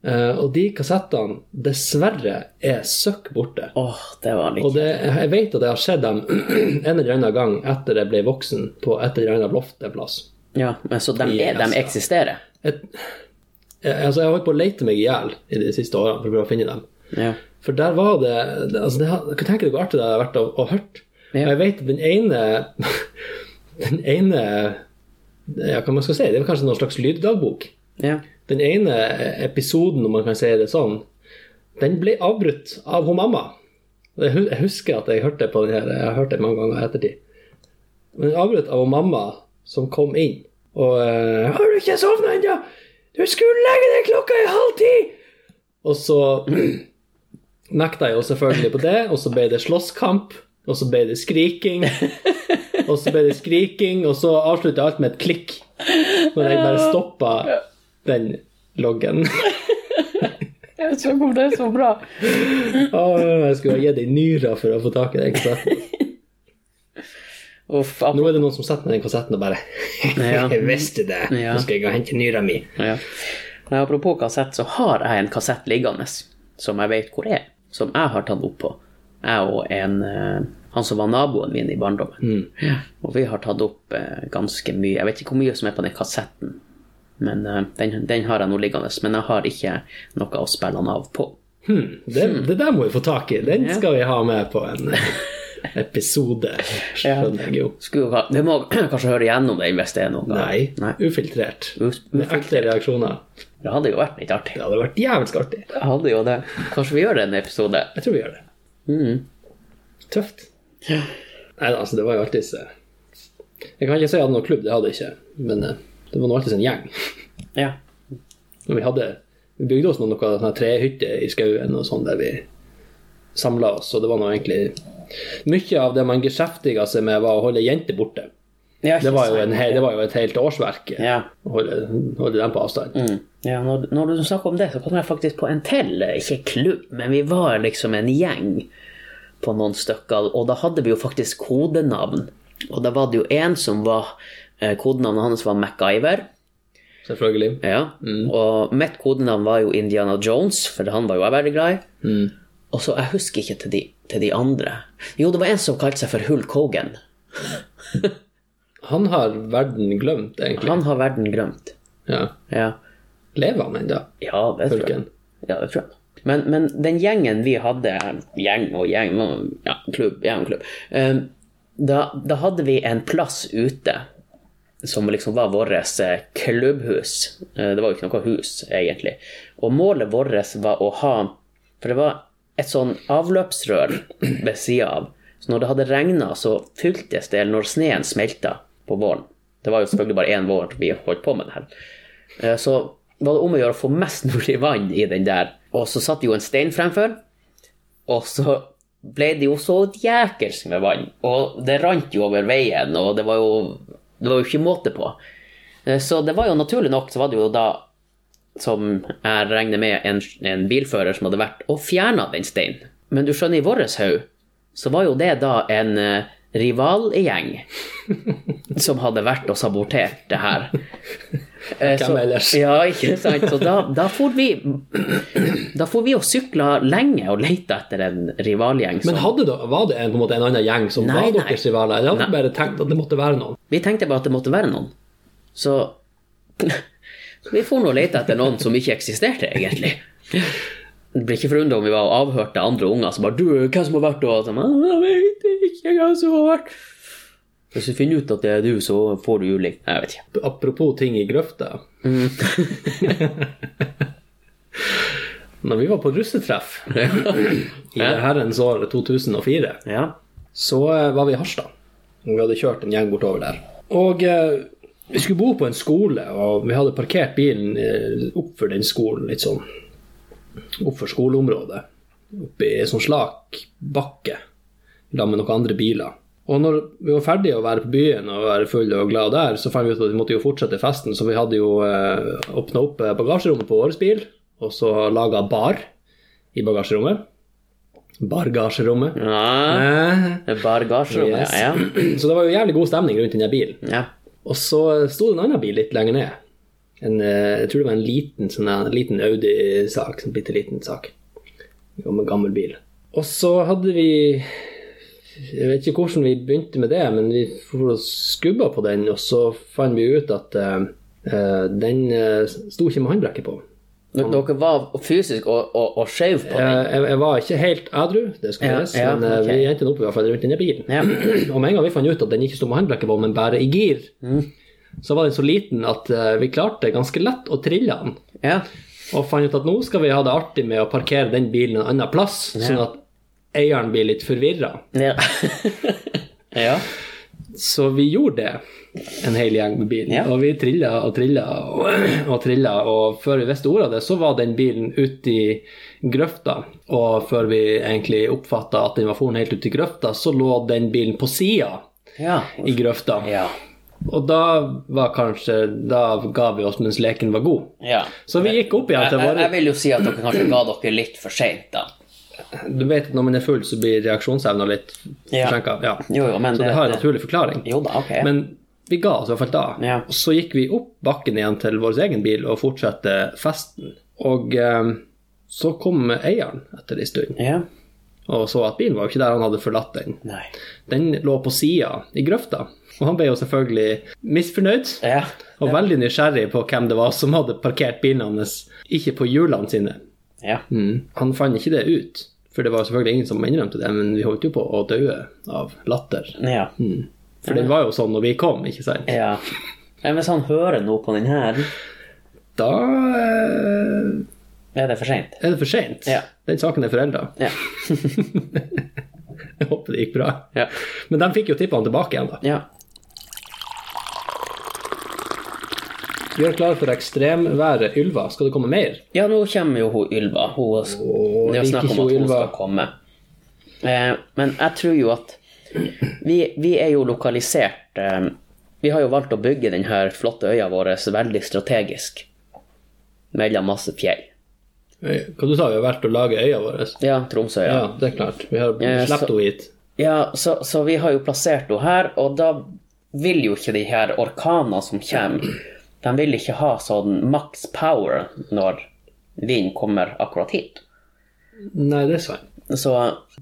A: Eh, og de kassettene dessverre er søkk borte.
B: Åh, det var litt
A: Og det, jeg vet at jeg har sett dem en eller annen gang etter jeg ble voksen, på et eller annet loft en plass.
B: Ja, men så de, er, de eksisterer?
A: Et, jeg, altså, jeg har holdt på å lete meg i hjel i de siste årene for å prøve å finne dem.
B: Ja.
A: For der var det, altså det Jeg kan tenke deg hvor artig det hadde vært å, å hørt.
B: Ja.
A: Og jeg vet den ene Den ene ja, hva man skal si, Det er kanskje noen slags lyddagbok.
B: ja.
A: Den ene episoden, om man kan si det sånn, den ble avbrutt av hun mamma. Jeg husker at jeg hørte på den her, jeg har hørt det mange ganger i ettertid. Men avbrutt av hun mamma som kom inn. Og eh, 'Har du ikke sovna ennå? Du skulle legge deg klokka i halv ti!' Og så nekta jeg jo selvfølgelig på det, og så ble det slåsskamp, og så ble det skriking. Og så ble det skriking, og så avslutta alt med et klikk. Når jeg bare stoppa den loggen.
B: Jeg vet ikke om det er så bra.
A: Oh, jeg skulle ha gitt deg nyra for å få tak i den kassetten.
B: Uff,
A: Nå er det noen som setter ned den kassetten og bare
B: Ja.
A: Jeg visste det! Nå skal jeg gå og hente nyra mi.
B: Ja. Apropos kassett, så har jeg en kassett liggende som jeg vet hvor er. Som jeg har tatt opp på. Jeg og en eh, Han som var naboen min i barndommen. Ja. Og vi har tatt opp eh, ganske mye. Jeg vet ikke hvor mye som er på den kassetten, men eh, den, den har jeg nå liggende. Men jeg har ikke noe å spille han av på.
A: Hmm, det, det der må vi få tak i. Den skal vi ha med på en episode. Skjønner jeg jo.
B: Skulle, vi må kanskje høre gjennom den hvis det er noe.
A: Nei,
B: Nei.
A: ufiltrert.
B: Uf-
A: Med ekte reaksjoner.
B: Det hadde jo vært litt artig.
A: Det hadde vært jævlig artig.
B: Det hadde jo det. Kanskje vi gjør det en episode.
A: Jeg tror vi gjør det.
B: Mm.
A: Tøft. Nei, altså, det var jo alltid så- Jeg kan ikke si jeg hadde noen klubb, det hadde jeg ikke. Men eh, det var nå alltid en gjeng.
B: Ja.
A: Og vi hadde Vi bygde oss noen, noen trehytter i skauen og sånn der vi samla oss, og det var nå egentlig Mye av det man geskjeftiga seg med, var å holde jenter borte. Det var en, det var jo et helt årsverk
B: Ja.
A: holde, holde dem på avstand.
B: Mm. Ja, når, når du snakker om det, så kommer jeg faktisk på en til, eh, ikke klubb, men vi var liksom en gjeng på noen stykker, og da hadde vi jo faktisk kodenavn. Og da var det jo en som var eh, Kodenavnet hans var MacGyver.
A: Selvfølgelig.
B: Ja. Og mitt kodenavn var jo Indiana Jones, for han var jo jeg veldig glad i. Og så, jeg husker ikke til de, til de andre. Jo, det var en som kalte seg for Hulk Hogan.
A: Han har verden glemt, egentlig.
B: Han har verden glemt.
A: Ja.
B: Ja.
A: Lever han ennå?
B: Ja, det tror jeg. Ja, det tror jeg. Men, men den gjengen vi hadde, gjeng og gjeng, ja, klubb, gjeng og klubb, eh, da, da hadde vi en plass ute som liksom var vårt eh, klubbhus. Eh, Det var jo ikke noe hus, egentlig. Og målet vårt var å ha For det var et sånn avløpsrør ved sida av. Så når det hadde regna, så fyltes det, eller når sneen smelta på våren Det var jo selvfølgelig bare én vår vi holdt på med det her. Eh, Så var det om å gjøre å få mest mulig vann i den der. Og så satt jo en stein fremfor, og så ble det jo så jækelsk med vann. Og det rant jo over veien, og det var jo, det var jo ikke måte på. Eh, Så det var jo naturlig nok, så var det jo da, som jeg regner med, en, en bilfører som hadde vært og fjerna den steinen. Men du skjønner, i vår haug så var jo det da en eh, rivalgjeng som hadde vært og sabotert det her. Eh,
A: Hvem ellers?
B: Ja, ikke sant. Så da, da får vi Da får vi og sykla lenge og leita etter en rivalgjeng. Som,
A: Men hadde da, var det en, på en måte en annen gjeng som
B: Nei,
A: var
B: nei.
A: deres rivaler? Eller hadde du bare tenkt at det måtte være noen?
B: Vi tenkte bare at det måtte være noen. Så vi for nå og lette etter noen som ikke eksisterte, egentlig. Det blir ikke forundra om vi var og avhørte andre unger som bare 'Du, hvem som har vært?' og sånn, «Ah, 'Jeg vet ikke hvem som har vært'. Hvis du finner ut at det er du, så får du juling. Jeg vet ikke.
A: Apropos ting i grøfta. Når vi var på russetreff i herrens år 2004,
B: Ja.
A: så eh, var vi i Harstad. Og vi hadde kjørt en gjeng bortover der. Og eh, vi skulle bo på en skole, og vi hadde parkert bilen eh, oppfor den skolen, litt sånn oppfor skoleområdet. Oppi en sånn slak bakke, sammen med noen andre biler. Og når vi var ferdige å være på byen og være fulle og glade der, så fant vi ut at vi måtte jo fortsette festen, så vi hadde jo eh, åpna opp eh, bagasjerommet på vår bil, og så laga bar i bagasjerommet. Bargasjerommet.
B: ja.
A: Eh,
B: er bare
A: Yes.
B: ja.
A: Så det var jo jævlig god stemning rundt den bilen.
B: ja.
A: Og så sto det en annen bil litt lenger ned. En, eh, jeg tror det var en liten, sånn, en liten Audi-sak. En bitte liten sak. Gammel, gammel bil. Og så hadde vi Jeg vet ikke hvordan vi begynte med det, men vi for og skubba på den, og så fant vi ut at eh, den uh, sto ikke med håndbrekket på.
B: Men Dere var fysisk og, og, og skjøv på den.
A: Jeg, jeg var ikke helt ædru, det skal
B: Ja, ja,
A: men okay.
B: ok.
A: vi endte opp i hvert fall rundt denne bilen.
B: Ja.
A: Og med en gang vi fant ut at den ikke sto med håndbrekket på, men bare i gir,
B: Mm.
A: Så var den så liten at eh, vi klarte ganske lett å trille den.
B: Ja.
A: Og fant ut at nå skal vi ha det artig med å parkere den bilen en annen plass, sånn at eieren blir litt forvirra.
B: Ja. ja.
A: Så vi gjorde det, en hel gjeng med bilen.
B: Ja.
A: Og vi trilla og trilla og, og trilla, og før vi visste ordet av det, så var den bilen ute i grøfta. Og før vi egentlig oppfatta at den var foren helt ute i grøfta, så lå den bilen på sida
B: ja.
A: i grøfta.
B: Ja.
A: Og da var kanskje Da ga vi oss mens leken var god.
B: ja.
A: Så vi gikk opp igjen
B: til
A: til
B: jeg, jeg vil jo si at dere kanskje ga dere litt for seint, da.
A: Du vet at når man er full, så blir reaksjonsevna litt
B: Ja.
A: forsinka. Ja.
B: Jo, jo,
A: Så det har en naturlig forklaring.
B: Jo da, okay.
A: Men vi ga oss i hvert fall da.
B: Ja.
A: Og så gikk vi opp bakken igjen til vår egen bil og fortsatte festen. Og eh, så kom eieren etter en stund
B: Ja.
A: og så at bilen var jo ikke der han hadde forlatt den.
B: Nei.
A: Den lå på sida i grøfta. Og han ble jo selvfølgelig misfornøyd
B: Ja.
A: og veldig nysgjerrig på hvem det var som hadde parkert bilen hans ikke på hjulene sine.
B: Ja.
A: Mm. Han fant ikke det ut, for det var selvfølgelig ingen som innrømte det, men vi holdt jo på å dø av latter.
B: Ja.
A: For den var jo sånn når vi kom, ikke sant?
B: ja. Men hvis han hører noe på den her,
A: Da eh,
B: er det for seint.
A: er det for seint.
B: Ja.
A: Den saken er forelda.
B: Ja.
A: Jeg håper det gikk bra.
B: Ja.
A: Men de fikk jo tippene tilbake igjen, da.
B: ja.
A: Vi klar for ekstremværet Ylva. Skal det komme mer?
B: Ja, nå kommer jo hun Ylva. Hun,
A: Åh,
B: det er snakk om at hun
A: Ylva.
B: skal komme. Eh, men jeg tror jo at vi, vi er jo lokalisert eh, Vi har jo valgt å bygge denne flotte øya vår veldig strategisk mellom masse fjell.
A: Hva du sa vi har valgt å lage øya vår?
B: Ja, Tromsøya.
A: Ja, det er klart. Vi har
B: Eh,
A: sluppet henne hit.
B: Ja, så, så vi har jo plassert henne her, og da vil jo ikke de her orkanene som kommer, de vil ikke ha sånn max power når vinden kommer akkurat hit.
A: Nei, det er sant.
B: Så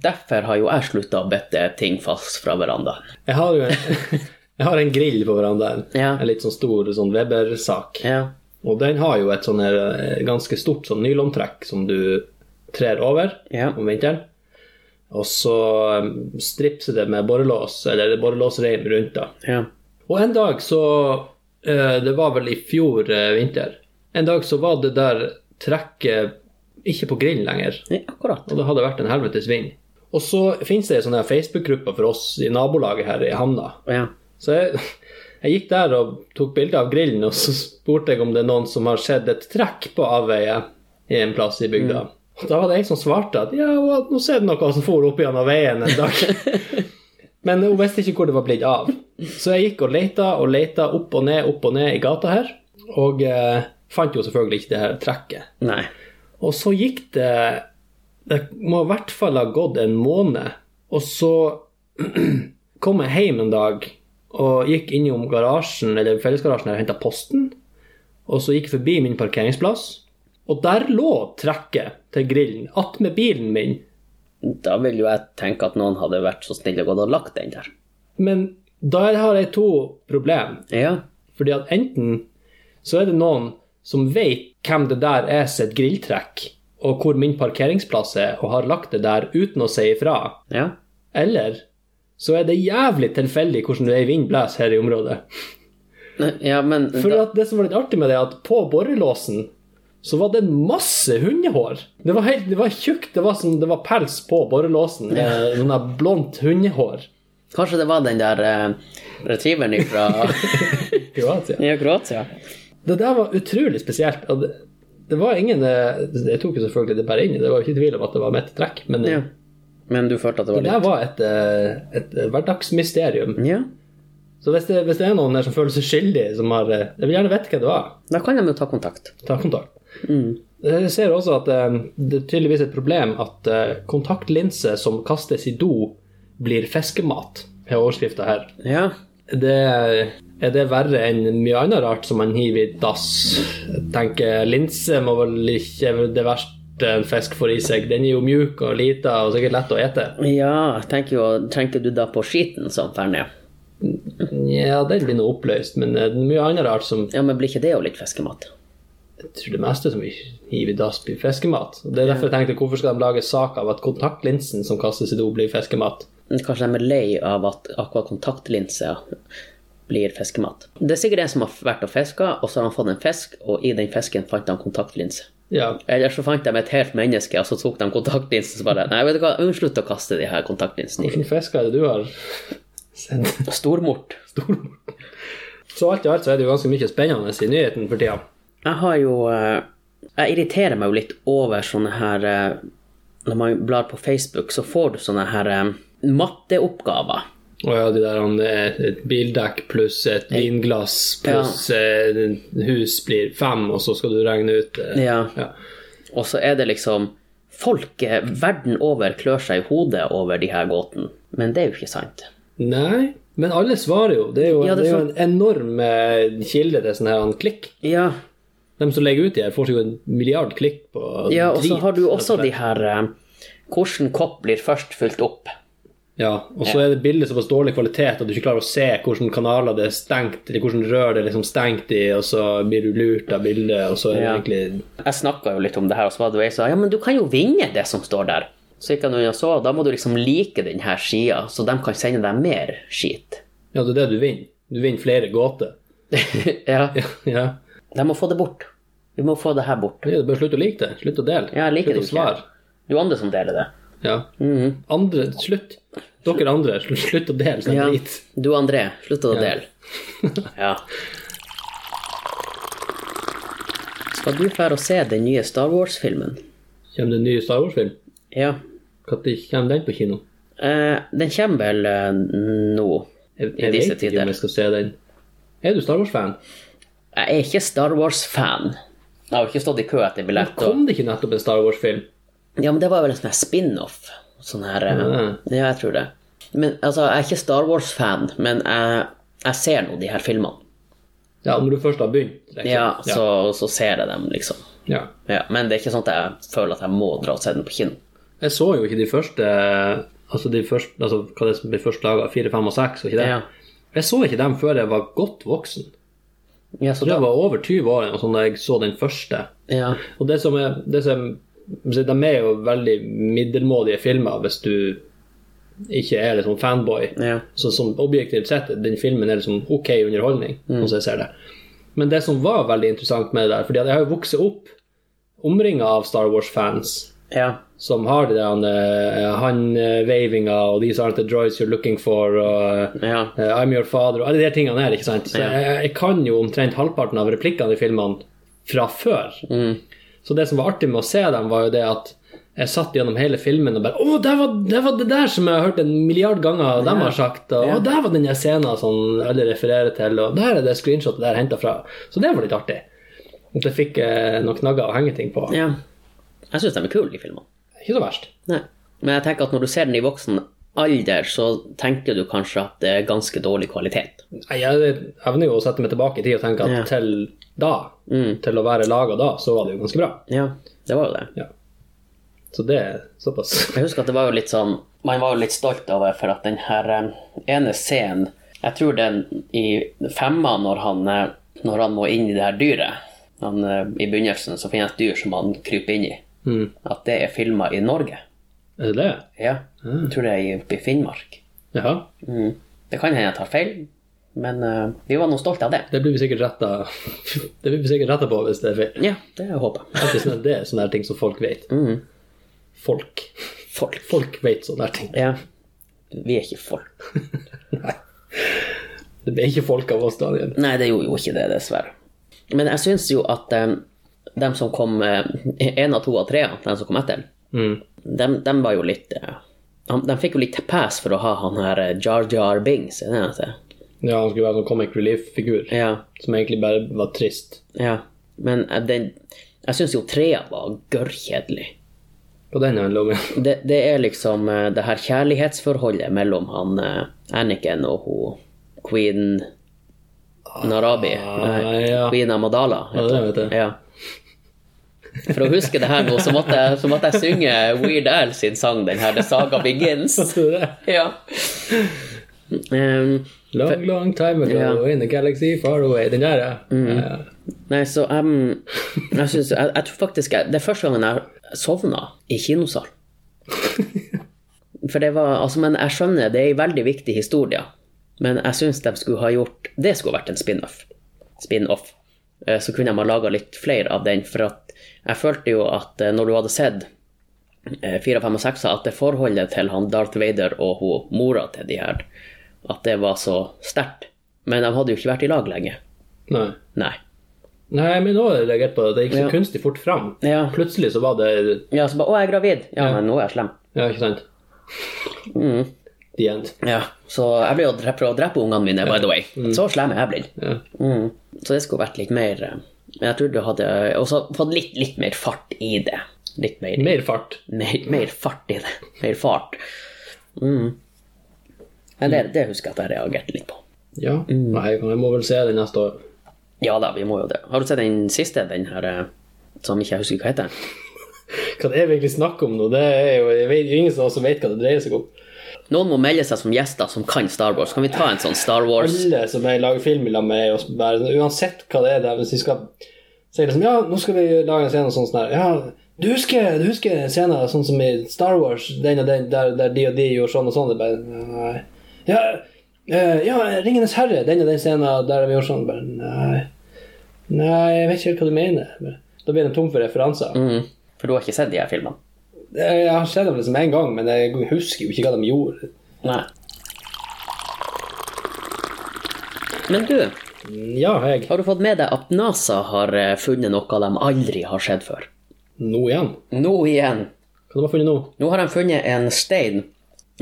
B: derfor har jo jeg slutta å bette ting fast fra verandaen.
A: Jeg har jo en, har en grill på verandaen.
B: Ja.
A: En litt sånn stor sånn Weber-sak.
B: Ja.
A: Og den har jo et sånn eh, ganske stort sånn nylontrekk som du trer over
B: Ja.
A: om vinteren. Og så eh, stripser det med borrelås, eller borrelåsreim rundt da.
B: ja.
A: Og en dag så Det var vel i fjor eh, vinter. En dag så var det der trekket ikke på grillen lenger.
B: Nei, akkurat.
A: Og det hadde vært en helvetes vind. Og så finnes det ei sånn Facebook-gruppe for oss i nabolaget her i Hamna.
B: Ja.
A: Så jeg, jeg gikk der og tok bilde av grillen, og så spurte jeg om det er noen som har sett et trekk på avveie i en plass i bygda. Og da var det ei som svarte at ja, nå ser du noe som for opp gjennom veien en dag. Men hun visste ikke hvor det var blitt av. Så jeg gikk og leita og leita opp og ned, opp og ned i gata her, og eh, fant jo selvfølgelig ikke det her trekket.
B: Nei.
A: Og så gikk det Det må i hvert fall ha gått en måned. Og så kom jeg hjem en dag og gikk innom garasjen, eller fellesgarasjen og henta posten. Og så gikk jeg forbi min parkeringsplass, og der lå trekket til grillen attmed bilen min.
B: Da vil jo jeg tenke at noen hadde vært så snill og gått og lagt den der.
A: Men der har jeg to problem.
B: Ja.
A: Fordi at enten så er det noen som vet hvem det der er sitt grilltrekk, og hvor min parkeringsplass er, og har lagt det der uten å si ifra.
B: Ja.
A: Eller så er det jævlig tilfeldig hvordan er vind blåser her i området.
B: Ja, men
A: For det som var litt artig med det, er at på borrelåsen så var det masse hundehår. Det var, helt, det var tjukt, det var, som, det var pels på borrelåsen. Noen Sånn der blondt hundehår.
B: Kanskje det var den der eh, retrieveren fra
A: Kroatia.
B: ja, Kroatia?
A: Det der var utrolig spesielt. det, det var ingen eh, Jeg tok jo selvfølgelig det bare inn, det var jo ikke tvil om at det var mitt trekk, men eh,
B: Ja. Men du følte at det
A: det
B: var
A: der
B: litt
A: var et, eh, et hverdagsmysterium.
B: Ja.
A: Så hvis det, hvis det er noen der som føler seg skyldig, som har eh, Jeg vil gjerne vite hva det var.
B: Da kan de jo ta kontakt.
A: Ta kontakt.
B: Mm.
A: Jeg ser også at eh, det er tydeligvis et problem at eh, kontaktlinse som kastes i do, blir fiskemat. Er overskrifta her.
B: Ja.
A: Det, er det verre enn mye annet rart som man hiver i dass? Jeg tenker linse må vel ikke være det verste en fisk får i seg. Den er jo mjuk og lita og sikkert lett å ete.
B: ja, tenker jo Tenker du da på skiten som fer ned?
A: Ja, den blir nå oppløst, men eh, det er mye annet rart som
B: Ja, men blir ikke det jo litt fiskemat?
A: Jeg tror det meste som vi hiver i dass, blir fiskemat. Og Det er derfor jeg tenkte hvorfor skal de lage sak av at kontaktlinsen som kastes i do, blir fiskemat?
B: Kanskje de er lei av at akkurat kontaktlinser blir fiskemat. Det er sikkert en som har vært og fiska, og så har han fått en fisk, og i den fisken fant han kontaktlinse.
A: Ja,
B: Eller så fant de et helt menneske, og så tok de kontaktlinsen og bare Nei, vet du hva, slutt å kaste de her kontaktlinsene i.
A: fisk er det du har sendt?
B: Stormort.
A: Stormort. Så alt i alt så er det jo ganske mye spennende i nyheten for tida.
B: Jeg har jo eh, Jeg irriterer meg jo litt over sånne her eh, Når man blar på Facebook, så får du sånne her eh, matteoppgaver.
A: Å ja, de der, et bildekk pluss et vinglass pluss ja. hus blir fem, og så skal du regne ut
B: Ja.
A: ja.
B: Og så er det liksom Folk verden over klør seg i hodet over de her gåtene, men det er jo ikke sant.
A: Nei, men alle svarer jo. Det er jo,
B: Ja,
A: det
B: det
A: er
B: er
A: jo en enorm kilde til sånn her klikk.
B: Ja,
A: De som legger ut de her, får seg jo en milliard klikk på
B: ja og så har du også de her eh, Hvordan kopp blir først fylt opp?
A: Ja, og så er det bildet såpass dårlig kvalitet at du ikke klarer å se hvilke kanaler det er stengt, eller hvilke rør det er liksom stengt i, og så blir du lurt av bildet, og så er det
B: Ja.
A: egentlig
B: Jeg snakka jo litt om det her, og så var det jo ei som sa ja, men du kan jo vinne det som står der. Så gikk jeg unna så, da må du liksom like denne skia, så de kan sende deg mer skit.
A: Ja, det er det du vinner. Du vinner flere gåter.
B: ja.
A: Ja.
B: De må få det bort. Vi må få det her bort.
A: Ja, bør slutte å like det. Slutt å dele.
B: Ja, like
A: slutt å svare.
B: Du andre som deler det.
A: Ja.
B: Mhm.
A: Andre Slutt. Dere andre, sl- slutt å dele sånn
B: Ja.
A: drit.
B: Du André, slutt å dele. Ja. Skal du fære og se den nye Star Wars-filmen?
A: Kommer det en ny Star Wars-film?
B: Ja.
A: Når kommer den på kino?
B: Eh, den kommer vel eh, nå,
A: Jeg,
B: i
A: jeg vet ikke om jeg skal se den. Er du Star Wars-fan?
B: Jeg er ikke Star Wars-fan. Jeg har ikke stått i kø etter billett. Men
A: Kom det ikke nettopp en Star Wars-film?
B: Ja, men det var vel en sånn spin-off. Sånn her mm.
A: Ja.
B: Ja, jeg tror det. Men altså, jeg er ikke Star Wars-fan, men jeg, jeg ser nå de her filmene.
A: Ja, når du først har begynt. liksom.
B: Ja, så, så ser jeg dem, liksom.
A: ja.
B: Ja, men det er ikke sånn at jeg føler at jeg må dra og se den på kino.
A: Jeg så jo ikke de første Altså de første, altså hva det som ble først laga, fire, fem og seks, og ikke det?
B: Ja.
A: Jeg så ikke dem før jeg var godt voksen.
B: Ja, så
A: jeg var over 20 år sånn, da jeg så den første.
B: ja,
A: Og det som er, det som, De er jo veldig middelmådige filmer hvis du ikke er liksom fanboy.
B: ja,
A: Så som objektivt sett, den filmen er liksom ok underholdning,
B: Mm.
A: sånn som jeg ser det. Men det som var veldig interessant med det der, fordi jeg har jo vokst opp omringa av Star Wars-fans
B: ja,
A: som har det der han-wavinga og 'These aren't the droids you're looking for' og
B: ja,
A: eh, 'I'm your father' og alle de tingene der. ikke sant? Så
B: Ja.
A: jeg, jeg kan jo omtrent halvparten av replikkene i filmene fra før.
B: mm,
A: Så det som var artig med å se dem, var jo det at jeg satt gjennom hele filmen og bare 'Å, det var, det var det der som jeg har hørt en milliard ganger de har sagt', og
B: Ja.
A: 'Å, der var den der scenen som alle refererer til', og 'Der er det screenshotet der henta fra'. Så det var litt artig. At jeg fikk eh, noen knagger å henge ting på.
B: ja. Jeg syns de er kule, de filmene.
A: Ikke så verst.
B: Nei. Men jeg tenker at når du ser den i voksen alder, så tenker du kanskje at det er ganske dårlig kvalitet.
A: Jeg evner jo å sette meg tilbake i tid og tenke at
B: Ja.
A: til da,
B: Mm.
A: til å være laga da, så var det jo ganske bra.
B: Ja, det var jo det.
A: Ja. Så det er såpass.
B: Jeg husker at det var jo litt sånn Man var jo litt stolt over for at den her eh, ene scenen Jeg tror den i femma, når han, eh, når han må inn i det her dyret han, eh, I begynnelsen så finner han et dyr som han kryper inn i.
A: Mm.
B: At det er filma i Norge.
A: Er det det?
B: Ja. Jeg tror det er oppe i Finnmark.
A: Jaha.
B: Mm. Det kan hende jeg tar feil, men uh, vi var nå stolte av det.
A: Det blir vi sikkert retta Det blir vi sikkert retta på hvis det er feil.
B: Ja, det håper jeg.
A: Sånne, det er sånne ting som folk vet.
B: Mhm.
A: Folk.
B: Folk.
A: Folk vet sånne ting.
B: Ja. Vi er ikke folk.
A: Nei. Det ble ikke folk av oss, Daniel.
B: Nei, det gjorde jo ikke det, dessverre. Men jeg syns jo at eh, dem som kom én av to av tre, de som kom etter,
A: Mm.
B: dem, dem var jo litt eh, De fikk jo litt pass for å ha han her eh, Jar Jar Bings, er det det?
A: Ja, han skulle være en sånn comic relief-figur
B: Ja.
A: som egentlig bare var trist.
B: ja. Men eh, den Jeg syns jo trea var gørrkjedelig.
A: På den om? ja.
B: Det, det er liksom eh, det her kjærlighetsforholdet mellom han Anniken og hun Queen Narabi. Ah,
A: ja.
B: Queen Amadala.
A: Ja, det vet jeg.
B: Ja. For å huske det her nå, så måtte jeg, så måtte jeg synge Weird Al sin sang, den her The Saga Begins. Ja. Um,
A: Long, long time ago
B: Ja. Mm.
A: in the galaxy far away. Den der, ja. ja.
B: nei, så um, jeg, synes, jeg, jeg tror faktisk jeg, Det er første gangen jeg sovna i kinosal. For det var Altså, men jeg skjønner, det er en veldig viktig historie. Men jeg syns de skulle ha gjort Det skulle vært en spin-off. Spin-off. Eh, Så kunne de ha laga litt flere av den. For at jeg følte jo at eh, når du hadde sett fire, 4, 5 og 6, at det forholdet til han Darth Vader og hun, mora til de her, at det var så sterkt. Men de hadde jo ikke vært i lag lenge.
A: Nei.
B: Nei.
A: Nei, men nå har jeg reagert på det. Det gikk så
B: Ja.
A: kunstig fort fram.
B: Ja.
A: Plutselig så var det
B: Ja, så bare 'Å, jeg er gravid'. Ja,
A: Ja.
B: men nå er jeg slem.
A: Ja, ikke sant?
B: Mm.
A: The end.
B: Ja, Så jeg ble jo for å drepe ungene mine, by the way. Så slem er jeg blitt. Mm. Så det skulle vært litt mer eh, Men jeg tror du hadde også fått litt, litt mer fart i det. Litt mer,
A: Mer fart.
B: mer, mer fart i det. Mer fart. Mm. Men det, det husker jeg at jeg reagerte litt på.
A: Ja.
B: Mm.
A: Nei, jeg må vel se den neste år.
B: Ja da, vi må jo det. Har du sett den siste, den her eh, som ikke jeg husker hva heter?
A: Hva det er vi egentlig snakker om nå, det er jo vet, ingen som vet hva det dreier seg om.
B: Noen må melde seg som gjester som kan Star Wars. Kan vi ta en sånn Star Wars
A: Alle som jeg lager film lag med, uansett hva det er, hvis vi skal si liksom, ja, nå skal vi lage en scene sånn sånn her, ja, du husker, du husker scenen sånn som i Star Wars, den og den, der, der de og de gjorde sånn og sånn, det bare, nei. Ja, eh, ja, Ringenes Herre, den og den scenen der vi gjorde sånn, bare, nei. Nei, jeg vet ikke helt hva du mener. Da blir de tom for referanser.
B: mm. For du har ikke sett de her filmene?
A: Jeg har sett dem liksom en gang, men jeg husker jo ikke hva de gjorde.
B: Nei. Men du,
A: Ja, jeg.
B: har du fått med deg at NASA har eh, funnet noe de aldri har sett før?
A: Nå igjen.
B: Nå igjen.
A: Hva har de funnet nå?
B: Nå har de funnet en stein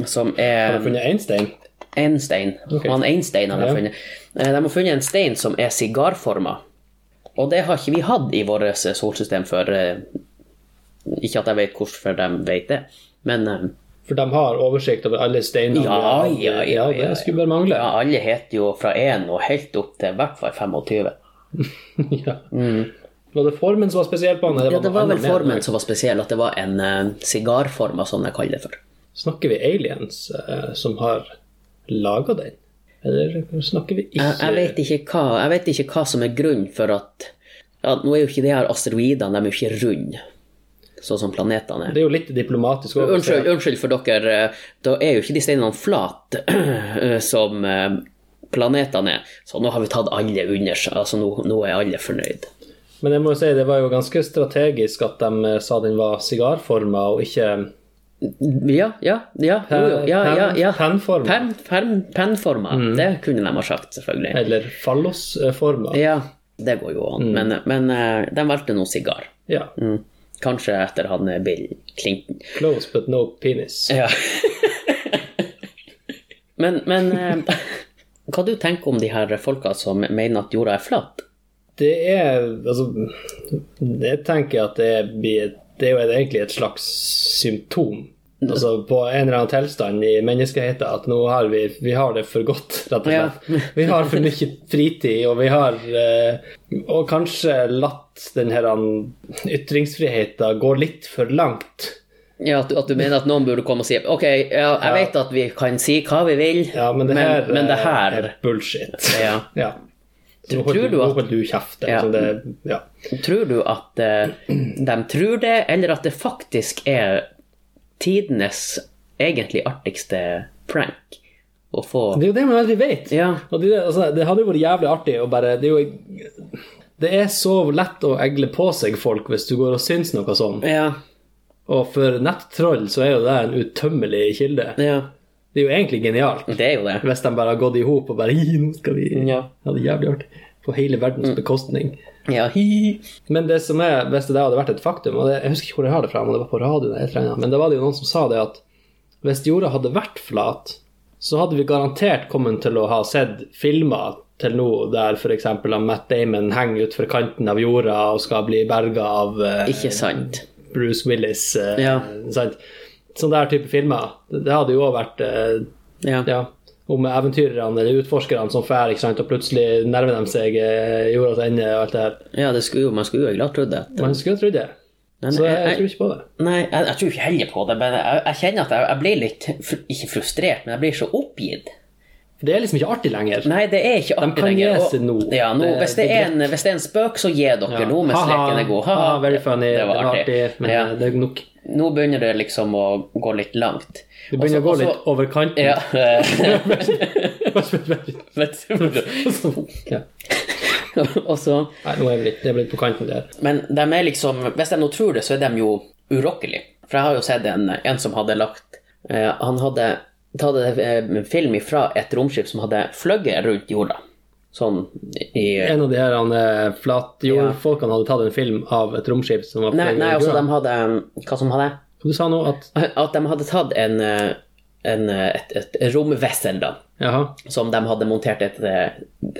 B: som
A: Har
B: er
A: de funnet én stein?
B: en stein.
A: Okay.
B: Han Einstein har de
A: Ja.
B: funnet. Eh, De har funnet en stein som er sigarforma. Og det har ikke vi hatt i vårt solsystem før. Ikke at jeg vet hvorfor de vet det, men eh,
A: For de har oversikt over alle steinene.
B: Ja, ja, ja, ja.
A: Det skulle bare mangle.
B: ja, alle heter jo fra 1 og helt opp til i hvert fall 25.
A: Ja. Var det formen som var spesiell på den?
B: Ja, det var vel formen som var spesiell, at det var en uh, av som jeg kaller det for.
A: Snakker vi aliens uh, som har laga den? Eller snakker vi ikke
B: Jeg, jeg, vet ikke hva, jeg vet ikke hva som er grunnen for at ja, Nå er jo ikke de her asteroidene de er jo ikke runde, sånn som planetene er.
A: Det er jo litt diplomatisk òg.
B: Unnskyld, unnskyld for dere, da er jo ikke de steinene flate som eh, planetene er. Så nå har vi tatt alle under seg. Altså nå, nå er alle fornøyd.
A: Men jeg må jo si det var jo ganske strategisk at de eh, sa den var sigarforma og ikke
B: Ja, ja, ja. Jo, ja, ja.
A: Pennforma.
B: pen, penn, pennforma. Det kunne de ha sagt, selvfølgelig.
A: Eller fallosforma.
B: Ja, det går jo an. Men, men eh, de valgte nå sigar.
A: Ja.
B: Mm. Kanskje etter han Bill Clinton.
A: Close but no penis.
B: Ja. men men eh, hva du tenker om de her folka som mener at jorda er flat?
A: Det er Altså, jeg tenker at det, blir, det er jo egentlig et slags symptom. Altså på en eller annen tilstand i menneskeheten at nå har vi, vi har det for godt, rett og slett. Vi har for mye fritid, og vi har eh, Og kanskje latt denne ytringsfriheten gå litt for langt.
B: Ja, at, du- at du mener at noen burde komme og si Ok, ja, jeg vet at vi kan si hva vi vil,
A: Ja, men det her,
B: men det her
A: er bullshit.
B: ja.
A: Ja. Så
B: Tror
A: holder
B: du at-
A: holder du kjeft.
B: Ja.
A: Liksom det, ja.
B: Tror du at uh, de tror det, eller at det faktisk er tidenes egentlig artigste prank å få
A: Det er jo det man aldri vet.
B: Ja.
A: Det, altså, det hadde jo vært jævlig artig å bare Det er jo det er så lett å egle på seg folk hvis du går og syns noe sånn.
B: Ja.
A: Og for nettroll så er jo det en utømmelig kilde.
B: ja.
A: Det er jo egentlig genialt.
B: Det er jo det.
A: Hvis de bare har gått i hop og bare nå skal vi
B: Ja.
A: ha det jævlig artig. På hele verdens bekostning.
B: Ja, hi.
A: Men det som er, hvis det hadde vært et faktum, og det, jeg husker ikke hvor jeg har det fra, om det var på radioen eller et men da var det jo noen som sa det at hvis jorda hadde vært flat, så hadde vi garantert kommet til å ha sett filmer til nå der f.eks. Matt Damon henger utfor kanten av jorda og skal bli berga av eh,
B: Ikke sant.
A: Bruce Willis. Eh,
B: Ja.
A: Sånn der type filmer. Det, det hadde jo òg vært eh,
B: Ja.
A: ja, om eventyrerne eller utforskerne som drar, og plutselig nærmer de seg eh, jordas ende og alt det her.
B: ja, det skulle man skulle jo egentlig ha trodd det.
A: Man skulle trodd det.
B: Men
A: Så jeg,
B: jeg-
A: tror ikke på det.
B: Nei, jeg, jeg tror ikke heller på det, men jeg, jeg kjenner at jeg, blir litt Ikke frustrert, men jeg blir så oppgitt.
A: For det er liksom ikke artig lenger.
B: Nei, det er ikke artig De
A: kan gi seg nå.
B: Ja, nå
A: Det-
B: hvis, det
A: det
B: en, hvis det er en spøk, så gi dere
A: Ja.
B: nå mens leken er god.
A: haha, very funny,
B: Det var artig.
A: men
B: Ja.
A: det er nok.
B: Nå begynner det liksom å gå litt langt.
A: Det begynner å gå
B: Også-
A: litt over kanten.
B: Ja. Og så
A: Nei, nå er vi litt, det er litt på kanten der.
B: Men de er liksom Hvis de nå tror det, så er de jo urokkelige. For jeg har jo sett en, en som hadde lagt eh, Han hadde tatt en film fra et romskip som hadde fløyet rundt jorda. Sånn i
A: En av de her eh, flatjordfolkene hadde tatt en film av et romskip som var
B: Nei, nei altså de hadde Hva som hadde
A: Du sa nå at
B: At de hadde tatt en, eh, en, eh, et, et romvessel, da.
A: Jaha.
B: Som de hadde montert et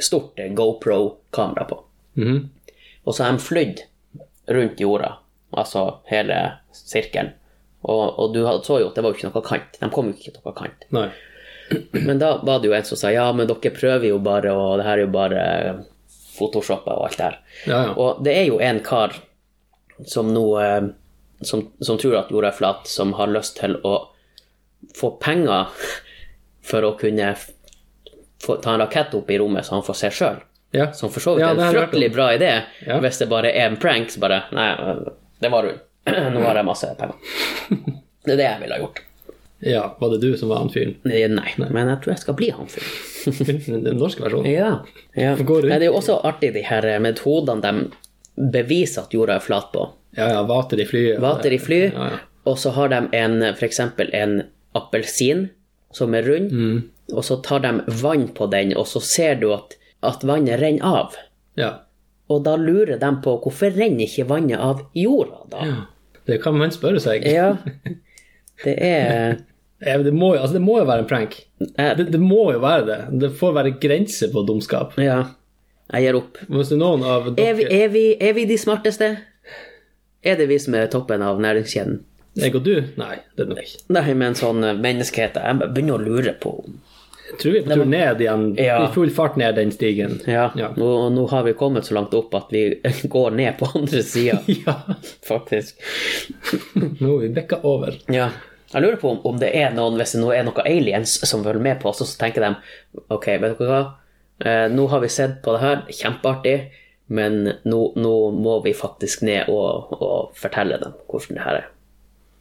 B: stort GoPro-kamera på.
A: Mhm.
B: Og så har de flydd rundt jorda, altså hele sirkelen. Og, og du så jo at det var jo ikke noe kant. De kom jo ikke til noe kant.
A: Nei.
B: Men da var det jo en som sa ja, men dere prøver jo bare, og det her er jo bare photoshoppa og alt det her.
A: Ja, ja.
B: Og det er jo en kar som nå eh, som, som tror at jorda er flat, som har lyst til å få penger for å kunne få, ta en rakett opp i rommet så han får se sjøl.
A: ja.
B: Som for så vidt er en fryktelig bra idé, hvis det bare er en prank. Så bare Nei, det var hun Nå har jeg masse penger. Det er det jeg ville ha gjort.
A: Ja. Var det du som var han fyren?
B: Nei, men jeg tror jeg skal bli han fyren.
A: Den norske versjonen?
B: Ja. ja. det er jo også artig, de her metodene de beviser at jorda er flat på.
A: Ja, ja. Vater i fly.
B: Vater i fly,
A: Ja, ja.
B: og så har de en, eksempel en appelsin som er rund, og så tar de vann på den, og så ser du at, at vannet renner av.
A: Ja.
B: Og da lurer de på hvorfor renner ikke vannet av jorda, da? Ja.
A: Det kan man spørre seg.
B: Ja, det er
A: Det må, jo, altså, det må jo være en prank. Det, det må jo være det. Det får være grenser på dumskap.
B: Ja, jeg gir opp.
A: Er
B: Er vi, er, vi, er vi de smarteste? Er det vi som er toppen av næringskjeden?
A: Jeg og du? Nei, det er det nok ikke.
B: Nei, men sånn eh, menneskehet Jeg begynner å lure på
A: Jeg tror vi er på tur ned igjen,
B: Ja.
A: i full fart ned den stigen.
B: Ja,
A: Ja.
B: Nå, nå har vi kommet så langt opp at vi går ned på andre sida,
A: Ja,
B: faktisk.
A: nå er vi bikka over.
B: Ja. Jeg lurer på om, om det er noen, hvis det nå er noen aliens som følger med på oss, og så tenker de ok, vet dere hva, eh, nå har vi sett på det her, kjempeartig, men nå, nå må vi faktisk ned og, og fortelle dem hvordan det her er.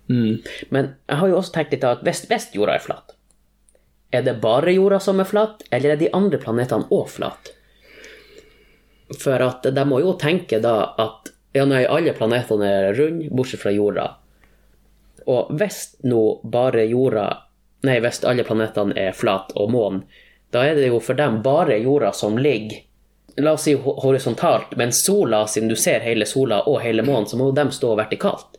A: Mm.
B: Men jeg har jo også tenkt litt av at hvis, hvis jorda er flat, er det bare jorda som er flat, eller er de andre planetene òg flat? For at de må jo tenke da at ja, nei, alle planetene er runde, bortsett fra jorda. Og hvis nå bare jorda Nei, hvis alle planetene er flat og månen, da er det jo for dem bare jorda som ligger La oss si horisontalt, men sola, siden du ser hele sola og hele månen, så må de stå vertikalt.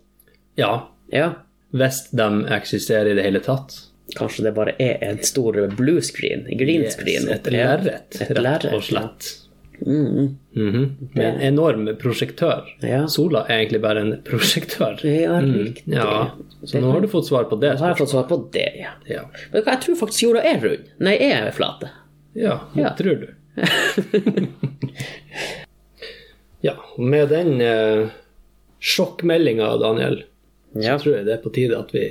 A: Ja,
B: Ja,
A: hvis de eksisterer i det hele tatt.
B: Kanskje det bare er en stor blue screen, green screen.
A: et lerret, rett og slett.
B: Mm,
A: Mhm. Med en enorm prosjektør.
B: Ja.
A: Sola er egentlig bare en prosjektør.
B: ja, mm.
A: Ja, så nå har du fått svar på det.
B: Nå har jeg fått svar på det, ja.
A: Ja,
B: Men jeg tror faktisk jorda er rund. Nei, er flate.
A: ja,
B: Ja.
A: tror du. ja, med den eh, sjokkmeldinga, Daniel, så tror jeg det er på tide at vi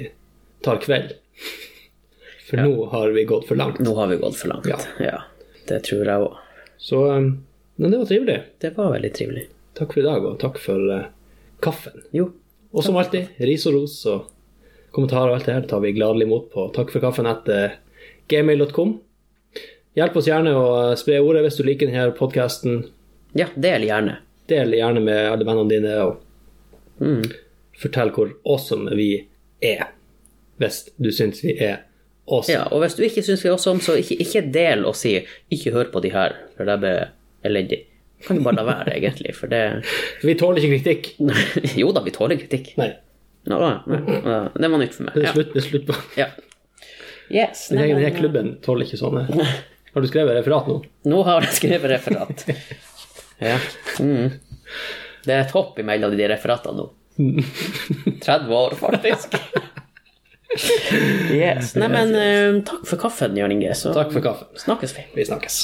A: tar kveld. For nå har vi gått for langt.
B: Nå har vi gått for langt.
A: Ja.
B: Ja, det tror jeg òg.
A: Så eh, Men det var trivelig.
B: Det var veldig trivelig.
A: Takk for i dag, og takk for uh, kaffen.
B: Jo.
A: Og som alltid, ris og ros og kommentarer og alt det her tar vi gladelig imot på takk for kaffen etter gmail.com. Hjelp oss gjerne å spre ordet hvis du liker denne podkasten.
B: Ja, del gjerne.
A: Del gjerne med alle vennene dine, og
B: Mm.
A: fortell hvor awesome vi er. Hvis du syns vi er awesome.
B: Ja, og hvis du ikke syns vi er awesome, så ikke, ikke del og si 'ikke hør på de her', for det bare elendig. Kan jo bare la være, egentlig, for det
A: Vi tåler ikke kritikk.
B: Jo da, vi tåler kritikk.
A: Nei,
B: Nå, nei, nei, det var nytt for meg.
A: det er slutt, det er slutt på
B: ja. Yes.
A: Denne,
B: den
A: denne klubben tåler ikke sånne. Har du skrevet referat nå?
B: Nå har jeg skrevet referat. Ja. Mm. Det er et hopp imellom de referatene nå. 30 år, faktisk. Yes. Nei, men eh, takk for kaffen, Jørn Inge. Så
A: Takk for kaffen.
B: snakkes vi.
A: Vi snakkes.